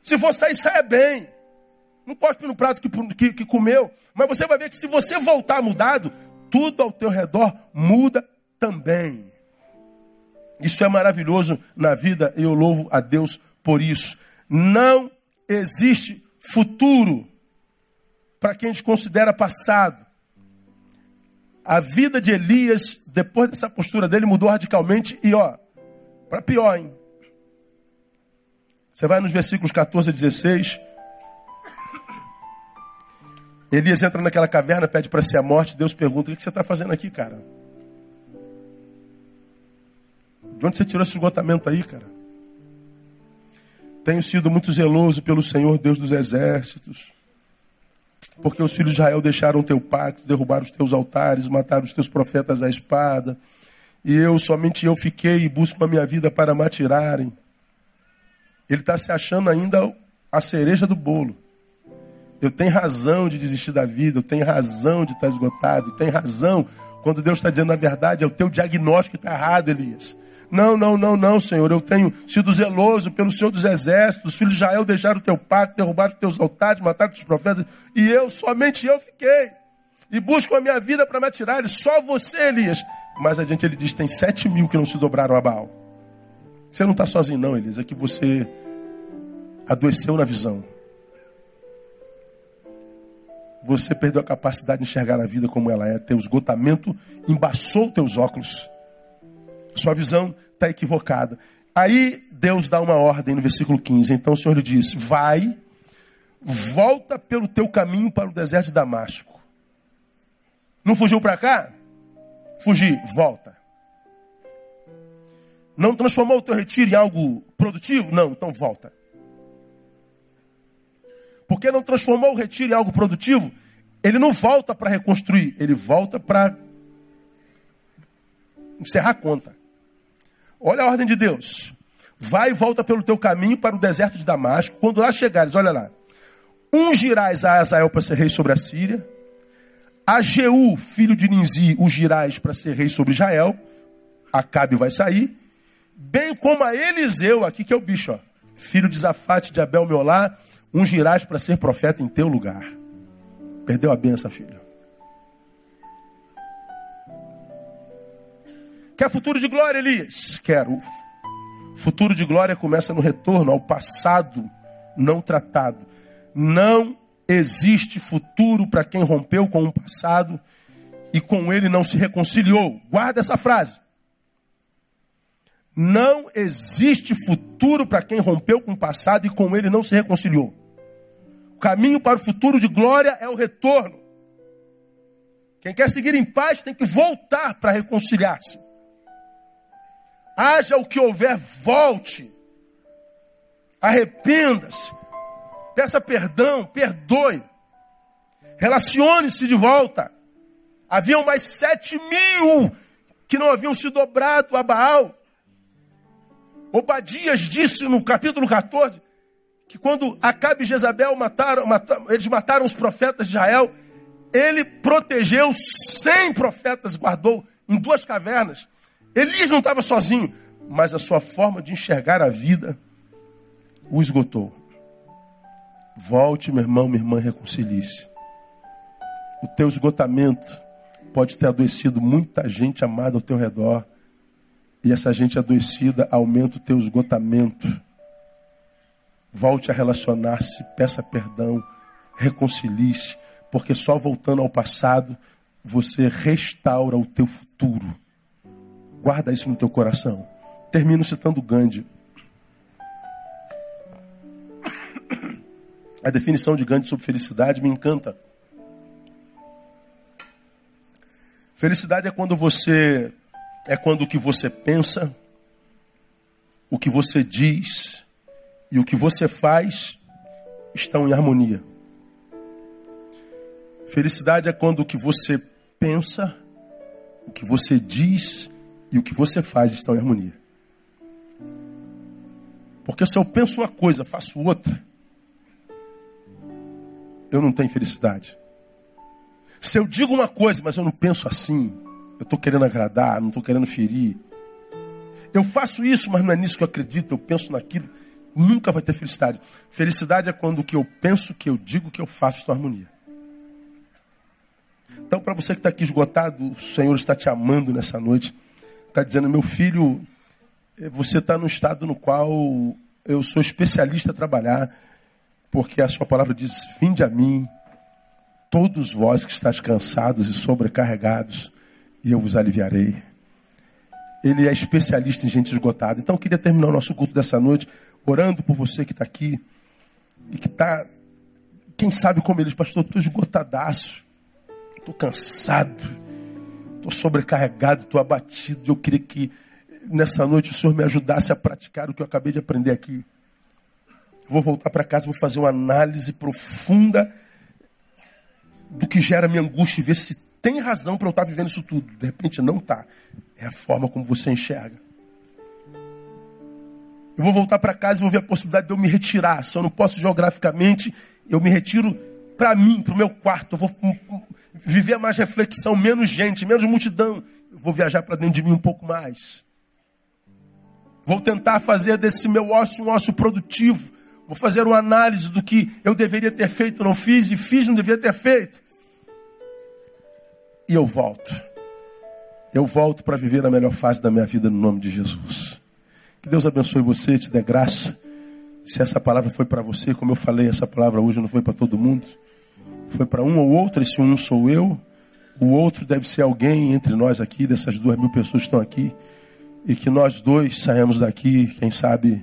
Se for sair, saia bem. Não cospe no prato que, que, que comeu. Mas você vai ver que se você voltar mudado, tudo ao teu redor muda também. Isso é maravilhoso na vida e eu louvo a Deus por isso. Não existe futuro para quem desconsidera passado. A vida de Elias, depois dessa postura dele, mudou radicalmente e, ó, para pior, hein? Você vai nos versículos 14 a 16. Elias entra naquela caverna, pede para ser a morte. Deus pergunta: O que você está fazendo aqui, cara? De onde você tirou esse esgotamento aí, cara? Tenho sido muito zeloso pelo Senhor Deus dos exércitos, porque os filhos de Israel deixaram o teu pacto, derrubaram os teus altares, mataram os teus profetas à espada, e eu, somente eu fiquei e busco a minha vida para me atirarem. Ele está se achando ainda a cereja do bolo. Eu tenho razão de desistir da vida, eu tenho razão de estar esgotado, eu tenho razão quando Deus está dizendo a verdade, é o teu diagnóstico que está errado, Elias. Não, não, não, não, Senhor. Eu tenho sido zeloso pelo Senhor dos Exércitos. Os filhos de Israel deixaram o teu pacto, derrubaram os teus altares, mataram os profetas. E eu, somente eu fiquei. E busco a minha vida para me atirar. E só você, Elias. Mas a gente ele diz: tem sete mil que não se dobraram a Baal. Você não está sozinho, não, Elias. É que você adoeceu na visão. Você perdeu a capacidade de enxergar a vida como ela é. Teu esgotamento embaçou teus óculos. Sua visão está equivocada. Aí Deus dá uma ordem no versículo 15. Então o Senhor lhe diz: Vai, volta pelo teu caminho para o deserto de Damasco. Não fugiu para cá? Fugir, volta. Não transformou o teu retiro em algo produtivo? Não, então volta. Porque não transformou o retiro em algo produtivo? Ele não volta para reconstruir, ele volta para encerrar a conta. Olha a ordem de Deus. Vai e volta pelo teu caminho para o deserto de Damasco. Quando lá chegares, olha lá. Ungirás a Azael para ser rei sobre a Síria. A Jeú, filho de Ninzi, ungirás para ser rei sobre Israel. Acabe vai sair. Bem como a Eliseu, aqui que é o bicho, ó, filho de Zafate de Abel Meolá, ungirás para ser profeta em teu lugar. Perdeu a benção, filho. Quer futuro de glória, Elias? Quero. Futuro de glória começa no retorno ao passado não tratado. Não existe futuro para quem rompeu com o passado e com ele não se reconciliou. Guarda essa frase. Não existe futuro para quem rompeu com o passado e com ele não se reconciliou. O caminho para o futuro de glória é o retorno. Quem quer seguir em paz tem que voltar para reconciliar-se. Haja o que houver, volte. Arrependa-se. Peça perdão, perdoe. Relacione-se de volta. Haviam mais sete mil que não haviam se dobrado a Baal. Obadias disse no capítulo 14 que quando Acabe e Jezabel mataram, mataram, eles mataram os profetas de Israel, ele protegeu cem profetas, guardou em duas cavernas. Elias não estava sozinho, mas a sua forma de enxergar a vida o esgotou. Volte, meu irmão, minha irmã, reconcilie-se. O teu esgotamento pode ter adoecido muita gente amada ao teu redor e essa gente adoecida aumenta o teu esgotamento. Volte a relacionar-se, peça perdão, reconcilie-se, porque só voltando ao passado você restaura o teu futuro. Guarda isso no teu coração. Termino citando Gandhi. A definição de Gandhi sobre felicidade me encanta. Felicidade é quando você é quando o que você pensa, o que você diz e o que você faz estão em harmonia. Felicidade é quando o que você pensa, o que você diz e o que você faz estão em harmonia. Porque se eu penso uma coisa, faço outra, eu não tenho felicidade. Se eu digo uma coisa, mas eu não penso assim, eu estou querendo agradar, não estou querendo ferir. Eu faço isso, mas não é nisso que eu acredito, eu penso naquilo. Nunca vai ter felicidade. Felicidade é quando o que eu penso, o que eu digo, o que eu faço está em harmonia. Então, para você que está aqui esgotado, o Senhor está te amando nessa noite. Está dizendo, meu filho, você está no estado no qual eu sou especialista a trabalhar, porque a sua palavra diz: Vinde a mim, todos vós que estáis cansados e sobrecarregados, e eu vos aliviarei. Ele é especialista em gente esgotada. Então eu queria terminar o nosso culto dessa noite orando por você que está aqui e que está, quem sabe como eles, pastor, estou esgotadaço, estou cansado, estou sobrecarregado, estou abatido. Eu queria que nessa noite o Senhor me ajudasse a praticar o que eu acabei de aprender aqui. Vou voltar para casa, vou fazer uma análise profunda do que gera minha angústia e ver se tem razão para eu estar tá vivendo isso tudo. De repente não está. É a forma como você enxerga. Eu vou voltar para casa e vou ver a possibilidade de eu me retirar. Se eu não posso geograficamente, eu me retiro para mim, para o meu quarto. Eu vou viver mais reflexão, menos gente, menos multidão. Eu vou viajar para dentro de mim um pouco mais. Vou tentar fazer desse meu ócio um ócio produtivo. Vou fazer uma análise do que eu deveria ter feito, não fiz, e fiz, não deveria ter feito. E eu volto. Eu volto para viver a melhor fase da minha vida no nome de Jesus. Que Deus abençoe você, te dê graça. Se essa palavra foi para você, como eu falei, essa palavra hoje não foi para todo mundo. Foi para um ou outro, esse um sou eu. O outro deve ser alguém entre nós aqui, dessas duas mil pessoas que estão aqui. E que nós dois saímos daqui, quem sabe,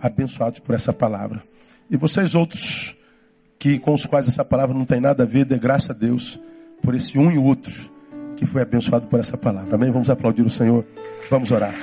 abençoados por essa palavra. E vocês outros que com os quais essa palavra não tem nada a ver, dê graça a Deus por esse um e outro que foi abençoado por essa palavra. Amém? Vamos aplaudir o Senhor. Vamos orar.